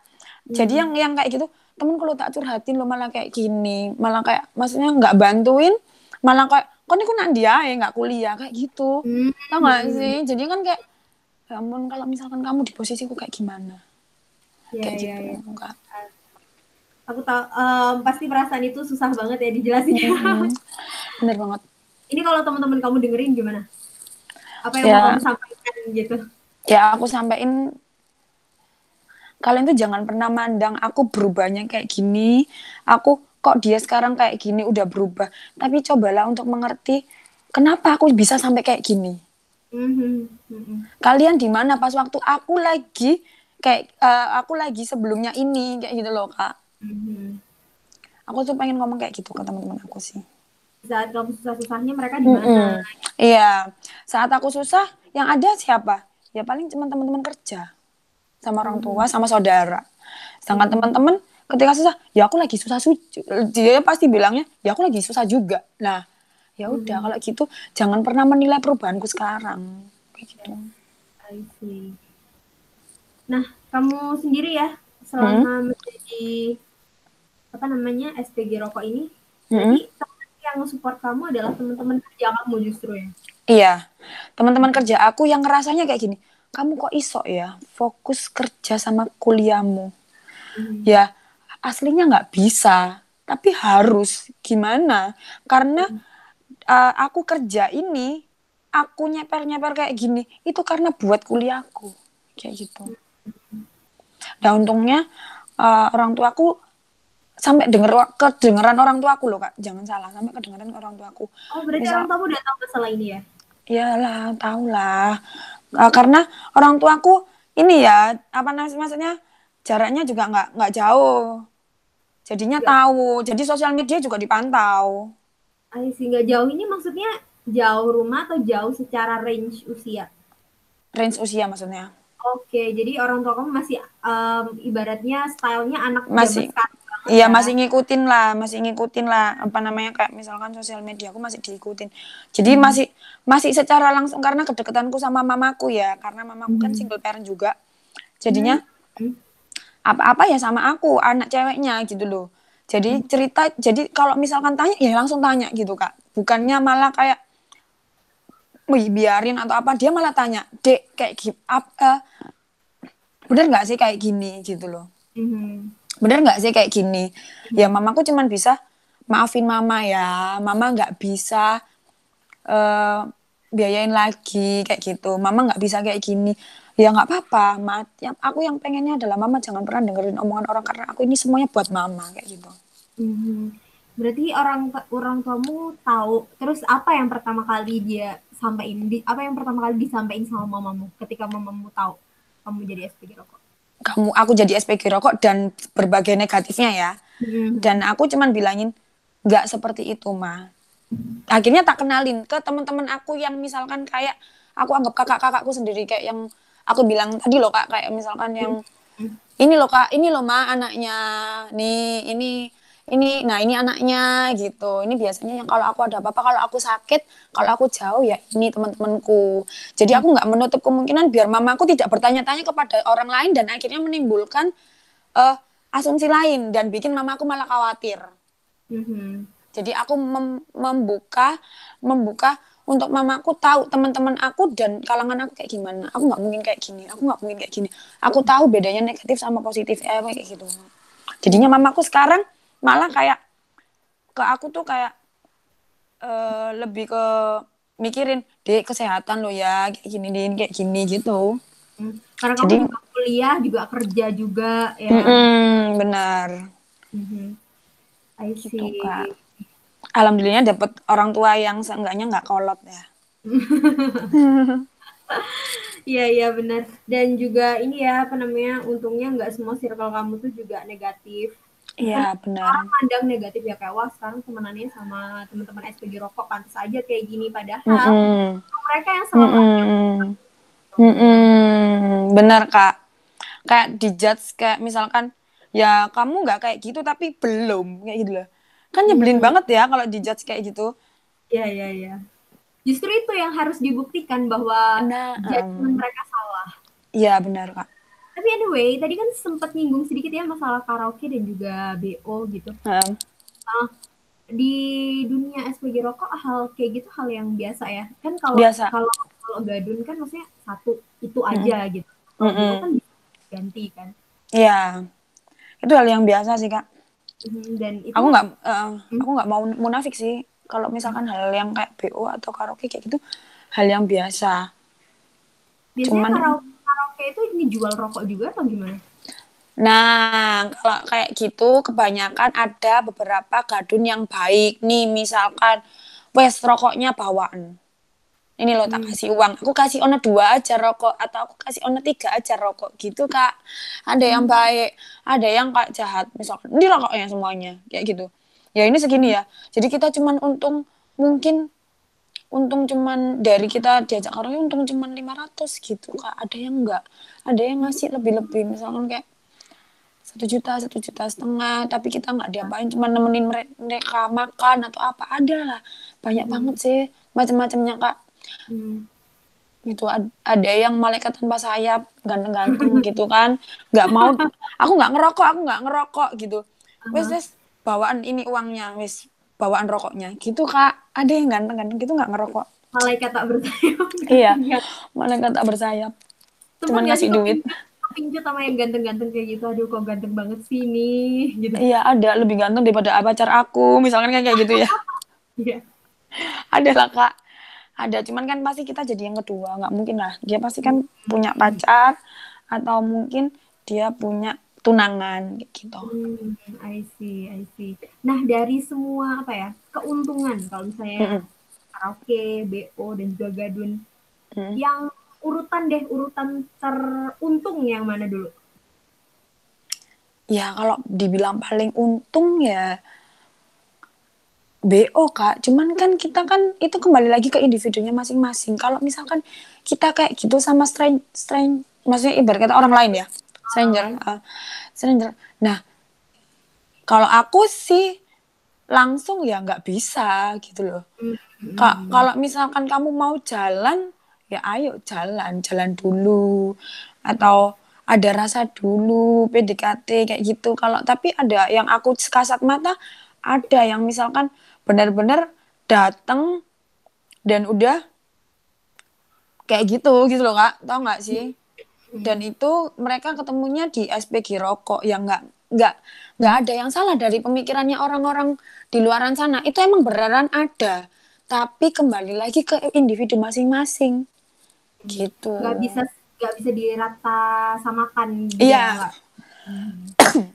Speaker 3: Jadi
Speaker 2: Mhm.
Speaker 3: yang yang kayak gitu temen kalau tak curhatin lo malah kayak gini malah kayak maksudnya nggak bantuin malah kayak kok ini nak dia ya nggak kuliah? Kayak gitu.
Speaker 2: Mhm.
Speaker 3: tau gak sih? Jadi kan kayak ya ampun kalau misalkan kamu di posisiku kayak gimana
Speaker 2: Iya,
Speaker 3: kayak
Speaker 2: iya,
Speaker 3: gitu
Speaker 2: iya.
Speaker 3: Kak.
Speaker 2: Aku tahu em, pasti perasaan itu susah banget ya dijelasinnya.
Speaker 3: Mhm. <laughs> bener banget
Speaker 2: Ini kalau teman-teman kamu dengerin gimana? Apa yang
Speaker 3: Ya.
Speaker 2: mau kamu sampaikan gitu?
Speaker 3: ya aku sampein kalian tuh jangan pernah mandang aku berubahnya kayak gini aku kok dia sekarang kayak gini udah berubah tapi cobalah untuk mengerti kenapa aku bisa sampai kayak gini
Speaker 2: Mhm. Mhm.
Speaker 3: kalian di mana pas waktu aku lagi kayak eh, aku lagi sebelumnya ini kayak gitu loh kak
Speaker 2: Mhm.
Speaker 3: aku tuh pengen ngomong kayak gitu ke teman-teman aku sih
Speaker 2: Saat kamu susah-susahnya mereka di mana?
Speaker 3: Mm-mm. Iya, saat aku susah, yang ada siapa? Ya paling cuma teman-teman kerja, sama orang tua, sama saudara. Sedangkan teman-teman ketika susah, ya aku lagi susah su- dia pasti bilangnya, ya aku lagi susah juga. Nah, ya udah kalau gitu jangan pernah menilai perubahanku sekarang. Kayak gitu.
Speaker 2: I see. Nah, kamu sendiri ya selama menjadi apa namanya SPG rokok ini,
Speaker 3: Mm-mm.
Speaker 2: jadi teman yang support kamu adalah teman-teman kerja kamu justru ya.
Speaker 3: Iya, teman-teman kerja aku yang ngerasanya kayak gini, kamu kok iso ya fokus kerja sama kuliahmu.
Speaker 2: Mhm.
Speaker 3: Ya, aslinya nggak bisa, tapi harus. Gimana? Karena uh, aku kerja ini, aku nyeper-nyeper kayak gini, itu karena buat kuliahku. Kayak gitu. Nah, untungnya uh, orang tuaku sampai denger kedengeran orang tuaku loh, Kak. Jangan salah, sampai kedengeran orang tuaku.
Speaker 2: Oh, berarti
Speaker 3: Misal-
Speaker 2: orang kamu udah tahu masalah ini ya?
Speaker 3: Iyalah, tau lah. Uh, karena orang tuaku ini ya, apa maksudnya jaraknya juga nggak nggak jauh. Jadinya
Speaker 2: Ya.
Speaker 3: tahu. Jadi sosial media juga dipantau.
Speaker 2: I see. Nggak jauh ini maksudnya jauh rumah atau jauh secara range usia?
Speaker 3: Range usia maksudnya.
Speaker 2: Oke, jadi orang tua kamu masih em, ibaratnya stylenya anak
Speaker 3: Masih. Iya
Speaker 2: ya?
Speaker 3: masih ngikutin lah, masih ngikutin lah apa namanya kayak misalkan sosial media aku masih diikutin. Jadi masih masih secara langsung karena kedekatanku sama mamaku ya, karena mamaku kan
Speaker 2: Hmm.
Speaker 3: single parent juga. Jadinya
Speaker 2: Hmm.
Speaker 3: apa-apa ya sama aku, anak ceweknya gitu loh. Jadi cerita, jadi kalau misalkan tanya ya langsung tanya gitu kak. Bukannya malah kayak biarin atau apa. Dia malah tanya, dek kayak gini, bener nggak sih kayak gini? Gitu loh.
Speaker 2: Mhm.
Speaker 3: bener nggak sih kayak gini? Ya mamaku cuman bisa maafin mama ya. Mama nggak bisa eh biayain lagi kayak gitu. Mama nggak bisa kayak gini. Ya nggak apa-apa ma yang aku yang pengennya adalah mama jangan pernah dengerin omongan orang karena aku ini semuanya buat mama kayak gitu.
Speaker 2: Mhm. Berarti orang orang tuamu tahu. Terus apa yang pertama kali dia sampaikan? Di, apa yang pertama kali disampaikan sama mamamu ketika mamamu tahu kamu jadi SPG rokok?
Speaker 3: kamu aku jadi SPG rokok dan berbagai negatifnya ya
Speaker 2: Mhm.
Speaker 3: dan aku cuman bilangin nggak seperti itu mah akhirnya tak kenalin ke teman-teman aku yang misalkan kayak aku anggap kakak-kakakku sendiri kayak yang aku bilang tadi loh kak kayak misalkan yang ini loh kak ini loh ma anaknya nih ini ini nah ini anaknya gitu. Ini biasanya yang kalau aku ada apa-apa kalau aku sakit kalau aku jauh ya ini teman-temanku. Jadi aku nggak menutup kemungkinan biar mamaku tidak bertanya-tanya kepada orang lain dan akhirnya menimbulkan eh, asumsi lain dan bikin mamaku malah khawatir.
Speaker 2: Mhm.
Speaker 3: jadi aku mem- membuka membuka untuk mamaku tahu teman-teman aku dan kalangan aku kayak gimana. Aku nggak mungkin kayak gini aku nggak mungkin kayak gini. Aku tahu bedanya negatif sama positif eh, kayak gitu. Jadinya mamaku sekarang malah kayak ke aku tuh kayak eh, lebih ke mikirin dek kesehatan lo ya kayak gini din kayak gini gitu
Speaker 2: Hmm. Karena
Speaker 3: Jadi-
Speaker 2: kamu juga kuliah, juga kerja juga ya.
Speaker 3: Mm-mm, benar
Speaker 2: Mhm. I see.
Speaker 3: Gitu, Kak. alhamdulillah dapet orang tua yang seenggaknya nggak kolot ya <laughs>
Speaker 2: Iya iya benar. Dan juga ini ya apa namanya? Untungnya nggak semua circle kamu tuh juga negatif.
Speaker 3: Iya benar
Speaker 2: Orang pandang negatif ya kayak wah sekarang temenannya sama teman-teman SPG rokok pantas aja kayak gini padahal
Speaker 3: Mm-mm.
Speaker 2: mereka yang selalu.
Speaker 3: Mm-mm. Benar kak. kayak dijudge kayak misalkan ya kamu nggak kayak gitu tapi belum kayak gitu loh kan nyebelin banget ya kalau dijudge kayak gitu
Speaker 2: Iya, iya, iya. Justru itu yang harus dibuktikan bahwa
Speaker 3: Nah,
Speaker 2: judgement mereka salah.
Speaker 3: iya benar kak
Speaker 2: Tapi anyway, tadi kan sempat nyinggung sedikit ya masalah karaoke dan juga BO gitu.
Speaker 3: Heeh.
Speaker 2: Ah, di dunia SPG rokok hal kayak gitu hal yang biasa ya. Kan kalau kalau kalau gadun kan maksudnya satu itu aja gitu. Kalau BO
Speaker 3: Mm-mm.
Speaker 2: kan ganti kan.
Speaker 3: Iya, itu hal yang biasa sih kak.
Speaker 2: Mhm, Dan itu
Speaker 3: Aku nggak, eh, aku nggak mau munafik sih. Kalau misalkan hal yang kayak BO atau karaoke kayak gitu, hal yang biasa.
Speaker 2: biasanya
Speaker 3: cuman-
Speaker 2: karaoke, karaoke itu ini jual rokok juga atau gimana?
Speaker 3: Nah, kalau kayak gitu kebanyakan ada beberapa gadun yang baik nih, misalkan wes rokoknya bawaan. Ini lo tak kasih uang, aku kasih ono dua aja rokok atau aku kasih ono tiga aja rokok gitu kak. Ada yang baik, ada yang kayak jahat, misalkan ini rokoknya semuanya kayak gitu. Ya ini segini ya. Jadi kita cuman untung mungkin untung cuman dari kita diajak karaoke untung cuman 500 gitu kak. Ada yang enggak, ada yang ngasih lebih-lebih misalkan kayak satu juta satu juta setengah tapi kita nggak diapain cuma nemenin mere- mereka makan atau apa ada lah. Banyak banget sih macam-macamnya kak.
Speaker 2: Hmm.
Speaker 3: gitu Ad- ada yang malaikat tanpa sayap ganteng-ganteng <laughs> gitu kan. Nggak mau aku nggak ngerokok aku nggak ngerokok gitu. Wes wes bawaan ini uangnya wes bawaan rokoknya. Gitu kak. Ada yang ganteng-ganteng gitu nggak ngerokok?
Speaker 2: Malaikat tak bersayap. <laughs>
Speaker 3: iya. Malaikat tak bersayap.
Speaker 2: Sempet
Speaker 3: cuman ngasih
Speaker 2: sih
Speaker 3: duit.
Speaker 2: Kepincut sama yang ganteng-ganteng kayak gitu. Aduh kok ganteng banget sih nih. Gitu.
Speaker 3: iya ada. Lebih ganteng daripada pacar aku. Misalkan kayak kayak gitu ya. <laughs>
Speaker 2: Iya.
Speaker 3: ada lah kak. Ada. Cuman kan pasti kita jadi yang kedua. Nggak mungkin lah. Dia pasti kan punya pacar atau mungkin dia punya tunangan gitu
Speaker 2: Hmm, I see, I see. Nah, dari semua apa ya, keuntungan kalau misalnya
Speaker 3: Mm-mm.
Speaker 2: karaoke, BO dan juga gadun,
Speaker 3: Mm.
Speaker 2: yang urutan deh, urutan teruntung yang mana dulu?
Speaker 3: ya kalau dibilang paling untung ya BO kak cuman kan kita kan itu kembali lagi ke individunya masing-masing kalau misalkan kita kayak gitu sama stranger, stranger maksudnya ibarat kata orang lain ya stranger uh, stranger nah kalau aku sih langsung ya nggak bisa gitu loh Kak, kalau misalkan kamu mau jalan, ya ayo jalan, jalan dulu. Atau ada rasa dulu, PDKT kayak gitu. Kalau tapi ada yang aku kasat mata, ada yang misalkan benar-benar datang dan udah kayak gitu gitu loh kak, tau nggak sih? Dan itu mereka ketemunya di SPG rokok yang nggak nggak nggak ada yang salah dari pemikirannya orang-orang di luaran sana. Itu emang beneran ada. Tapi kembali lagi ke individu masing-masing. Gitu.
Speaker 2: Gak bisa gak bisa dirata samakan
Speaker 3: Iya.
Speaker 2: nggak?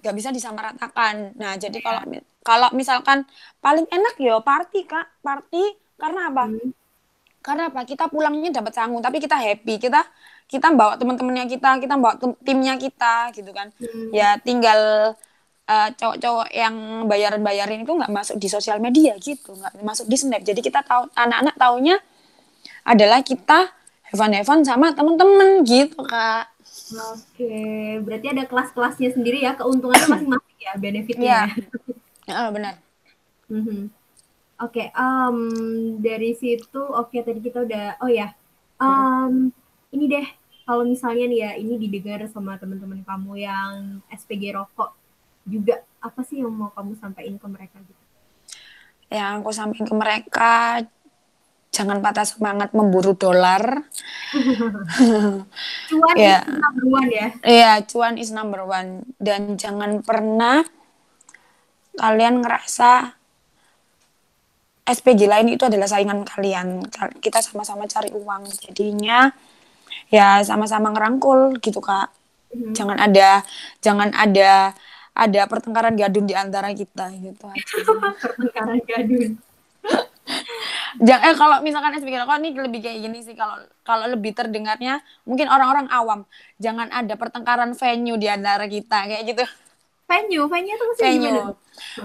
Speaker 3: nggak bisa disamaratakan. Nah jadi kalau kalau misalkan paling enak ya party kak. Party karena apa?
Speaker 2: Hmm.
Speaker 3: karena apa? Kita pulangnya dapat sanggung tapi kita happy. Kita kita bawa teman-temannya kita kita bawa tim- timnya kita gitu kan
Speaker 2: Hmm.
Speaker 3: ya tinggal eh, cowok-cowok yang bayaran-bayarin itu nggak masuk di sosial media gitu nggak masuk di snap jadi kita tahu anak-anak taunya adalah kita heaven-heaven sama temen-temen gitu kak
Speaker 2: Oke, berarti ada kelas-kelasnya sendiri ya, keuntungannya <clears throat> masing-masing ya, benefitnya.
Speaker 3: Iya.
Speaker 2: ya.
Speaker 3: Ah, benar
Speaker 2: Mhm. Oke, em, dari situ, oke tadi kita udah, oh ya, em, ini deh, kalau misalnya nih ya, ini didengar sama teman-teman kamu yang SPG rokok juga, apa sih yang mau kamu sampaikan ke mereka gitu?
Speaker 3: yang aku sampaikan ke mereka jangan patah semangat memburu dolar <laughs>
Speaker 2: Cuan
Speaker 3: Iya.
Speaker 2: itu number one ya.
Speaker 3: Iya, cuan is number one. Dan jangan pernah kalian ngerasa SPG lain itu adalah saingan kalian. Ka- Kita sama-sama cari uang. Jadinya ya sama-sama ngerangkul gitu, Kak.
Speaker 2: Mhm.
Speaker 3: Jangan ada jangan ada ada pertengkaran gadun di antara kita gitu aja. <laughs>
Speaker 2: Pertengkaran gadun. <laughs>
Speaker 3: Jangan eh, kalau misalkan SPG rokok ini lebih kayak gini sih kalau kalau lebih terdengarnya mungkin orang-orang awam. Jangan ada pertengkaran venue di antara kita kayak gitu.
Speaker 2: Venue, venue itu gimana?
Speaker 3: venue.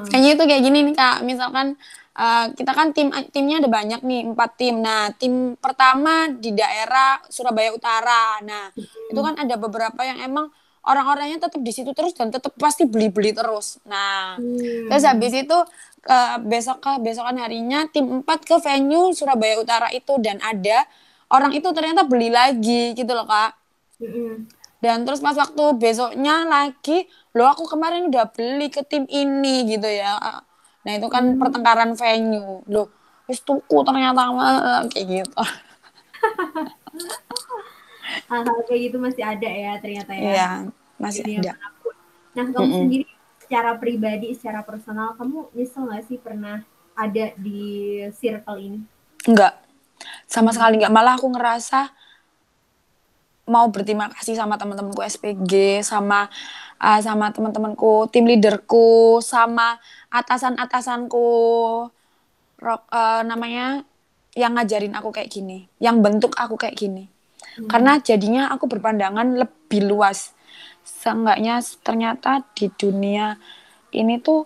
Speaker 3: Venue itu kayak gini nih kak, misalkan eh, kita kan tim timnya ada banyak nih empat tim. Nah tim pertama di daerah Surabaya Utara. Nah itu kan ada beberapa yang emang orang-orangnya tetap di situ terus dan tetap pasti beli-beli terus. Nah,
Speaker 2: Hmm.
Speaker 3: terus habis itu eh, besok ke besokan harinya tim 4 ke venue Surabaya Utara itu dan ada orang itu ternyata beli lagi gitu loh kak.
Speaker 2: Mm-mm.
Speaker 3: Dan terus pas waktu besoknya lagi, loh aku kemarin udah beli ke tim ini gitu ya. Nah itu kan pertengkaran venue. Loh, wis tuku ternyata mah, kayak gitu. <laughs>
Speaker 2: Hal-hal kayak gitu masih ada ya ternyata ya.
Speaker 3: Iya, masih ada.
Speaker 2: mana pun. Nah, kamu sendiri secara pribadi, secara personal, kamu nyesel nggak sih pernah ada di circle ini?
Speaker 3: Enggak. Sama sekali enggak. Malah aku ngerasa mau berterima kasih sama teman-temanku SPG, sama uh, sama teman-temanku, tim leaderku, sama atasan-atasanku. Rock, uh, namanya yang ngajarin aku kayak gini, yang bentuk aku kayak gini. Karena jadinya aku berpandangan lebih luas. Seenggaknya ternyata di dunia ini tuh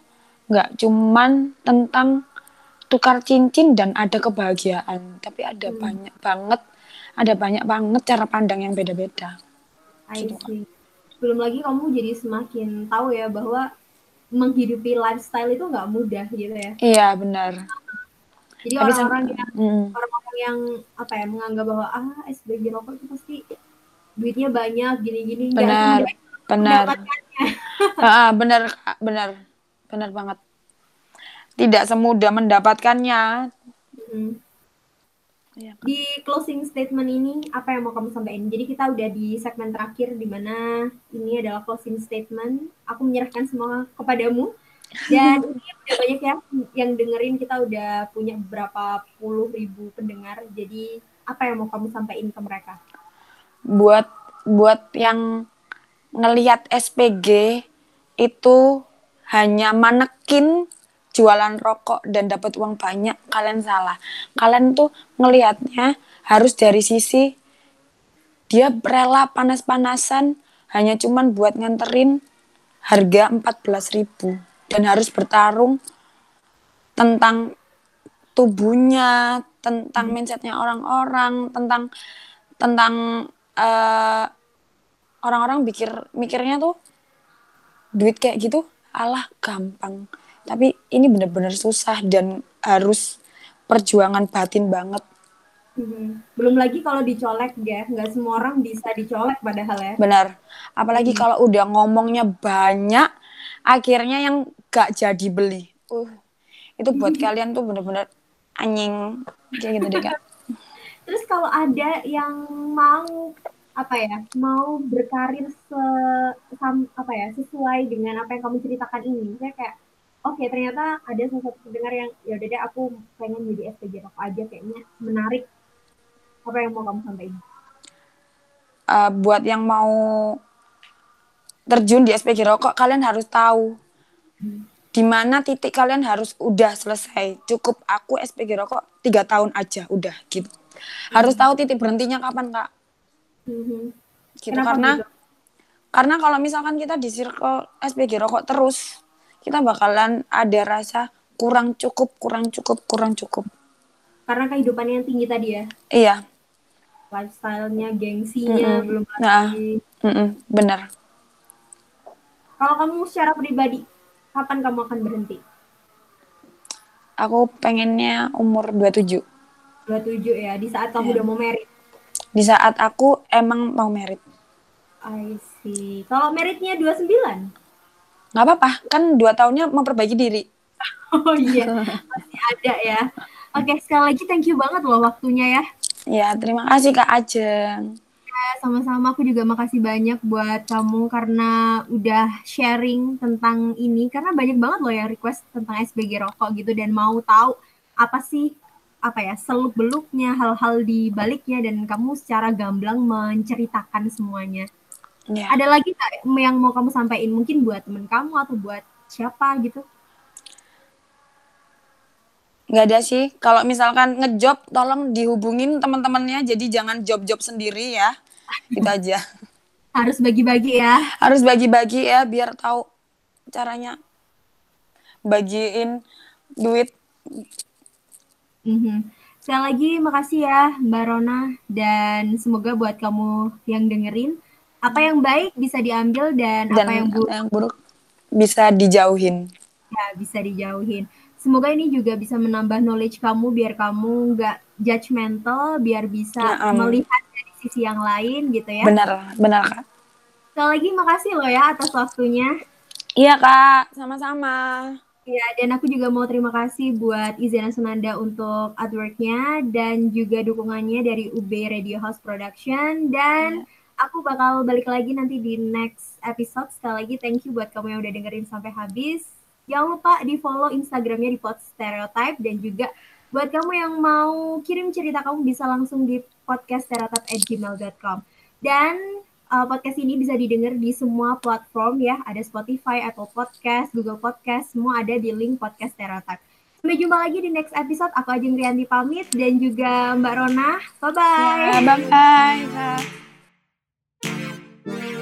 Speaker 3: nggak cuman tentang tukar cincin dan ada kebahagiaan, tapi ada banyak banget, ada banyak banget cara pandang yang beda-beda.
Speaker 2: I
Speaker 3: Gitu,
Speaker 2: see. Belum lagi kamu jadi semakin tahu ya bahwa menghidupi lifestyle itu nggak mudah gitu ya.
Speaker 3: Iya benar.
Speaker 2: Jadi orang-orang yang
Speaker 3: Mm,
Speaker 2: orang-orang yang apa ya menganggap bahwa ah SBG rokok itu pasti duitnya banyak gini-gini
Speaker 3: benar, benar. <laughs> Ah, benar, benar, benar banget. Tidak semudah mendapatkannya.
Speaker 2: Hmm.
Speaker 3: Kak.
Speaker 2: Di closing statement ini apa yang mau kamu sampaikan? Jadi kita udah di segmen terakhir di mana ini adalah closing statement. Aku menyerahkan semua kepadamu. Dan <laughs> ini udah banyak ya yang dengerin kita udah punya beberapa puluh ribu pendengar. Jadi apa yang mau kamu sampaikan ke mereka?
Speaker 3: buat buat yang ngelihat SPG itu hanya manekin jualan rokok dan dapat uang banyak kalian salah kalian tuh ngelihatnya harus dari sisi dia rela panas-panasan hanya cuman buat nganterin harga 14.000 dan harus bertarung tentang tubuhnya, tentang mindsetnya orang-orang, tentang tentang eh, orang-orang pikir mikirnya tuh duit kayak gitu alah gampang. Tapi ini bener-bener susah dan harus perjuangan batin banget.
Speaker 2: Mhm. Belum lagi kalau dicolek ya, nggak semua orang bisa dicolek padahal ya.
Speaker 3: Benar. Apalagi kalau udah ngomongnya banyak, akhirnya yang gak jadi beli. Uh, itu buat <laughs> kalian tuh bener-bener anjing kayak gitu deh kak. <laughs>
Speaker 2: Terus kalau ada yang mau apa ya, mau berkarir se sam- apa ya, sesuai dengan apa yang kamu ceritakan ini, saya kayak oke ternyata ada salah satu pendengar yang ya udah deh aku pengen jadi SPG rokok aja kayaknya menarik. Apa yang mau kamu sampaikan?
Speaker 3: Eh, buat yang mau terjun di SPG rokok, kalian harus tahu di mana titik kalian harus udah selesai. Cukup aku SPG rokok tiga tahun aja, udah gitu. Harus tahu titik berhentinya kapan kak.
Speaker 2: Mhm.
Speaker 3: Gitu
Speaker 2: Kenapa
Speaker 3: karena
Speaker 2: gitu?
Speaker 3: karena kalau misalkan kita di circle SPG rokok terus, kita bakalan ada rasa kurang cukup, kurang cukup, kurang cukup.
Speaker 2: Karena kehidupannya yang tinggi tadi ya,
Speaker 3: Iya,
Speaker 2: lifestyle-nya, gengsinya,
Speaker 3: Mm-mm.
Speaker 2: belum
Speaker 3: Nah.
Speaker 2: lagi.
Speaker 3: mm-mm, bener.
Speaker 2: Kalau kamu secara pribadi, kapan kamu akan berhenti?
Speaker 3: Aku pengennya umur 27.
Speaker 2: 27 ya, di saat kamu
Speaker 3: Iya.
Speaker 2: udah mau merit.
Speaker 3: Di saat aku emang mau merit.
Speaker 2: I see. Kalau meritnya 29?
Speaker 3: Nggak apa-apa kan dua tahunnya memperbaiki diri
Speaker 2: Oh iya, masih ada ya. Oke, sekali lagi thank you banget loh waktunya ya.
Speaker 3: ya terima kasih kak Ajeng
Speaker 2: Ya, Sama-sama aku juga makasih banyak buat kamu karena udah sharing tentang ini. Karena banyak banget loh yang request tentang SBG rokok gitu dan mau tahu apa sih apa ya seluk beluknya hal-hal di baliknya dan kamu secara gamblang menceritakan semuanya.
Speaker 3: Ya
Speaker 2: Ada lagi nggak yang mau kamu sampaikan? Mungkin buat temen kamu atau buat siapa gitu?
Speaker 3: nggak ada sih. Kalau misalkan ngejob tolong dihubungin teman-temannya. Jadi jangan job-job sendiri ya. Itu aja. <laughs>
Speaker 2: Harus bagi-bagi ya.
Speaker 3: harus bagi-bagi ya biar tahu caranya. Bagiin duit.
Speaker 2: Mhm. Sekali lagi makasih ya Mbak Rona. Dan semoga buat kamu yang dengerin apa yang baik bisa diambil dan,
Speaker 3: Dan
Speaker 2: apa yang buruk
Speaker 3: yang buruk bisa dijauhin.
Speaker 2: ya bisa dijauhin. Semoga ini juga bisa menambah knowledge kamu biar kamu nggak judgmental, biar bisa
Speaker 3: Naam.
Speaker 2: melihat dari sisi yang lain gitu ya.
Speaker 3: Benar, benar Kak.
Speaker 2: Sekali lagi makasih loh ya atas waktunya.
Speaker 3: Iya Kak, sama-sama.
Speaker 2: Ya, dan aku juga mau terima kasih buat Izena Sunanda untuk artworknya dan juga dukungannya dari UB Radio House Production dan aku bakal balik lagi nanti di next episode. Sekali lagi thank you buat kamu yang udah dengerin sampai habis. Jangan lupa di follow Instagramnya di Pod Stereotype dan juga buat kamu yang mau kirim cerita kamu bisa langsung di podcaststereotype@gmail.com dan uh, podcast ini bisa didengar di semua platform ya. Ada Spotify, Apple Podcast, Google Podcast, semua ada di link podcast Stereotype. Sampai jumpa lagi di next episode. Aku Ajeng Rianti pamit dan juga Mbak Rona. Bye-bye.
Speaker 3: Ya, bye-bye Kak. Thank you.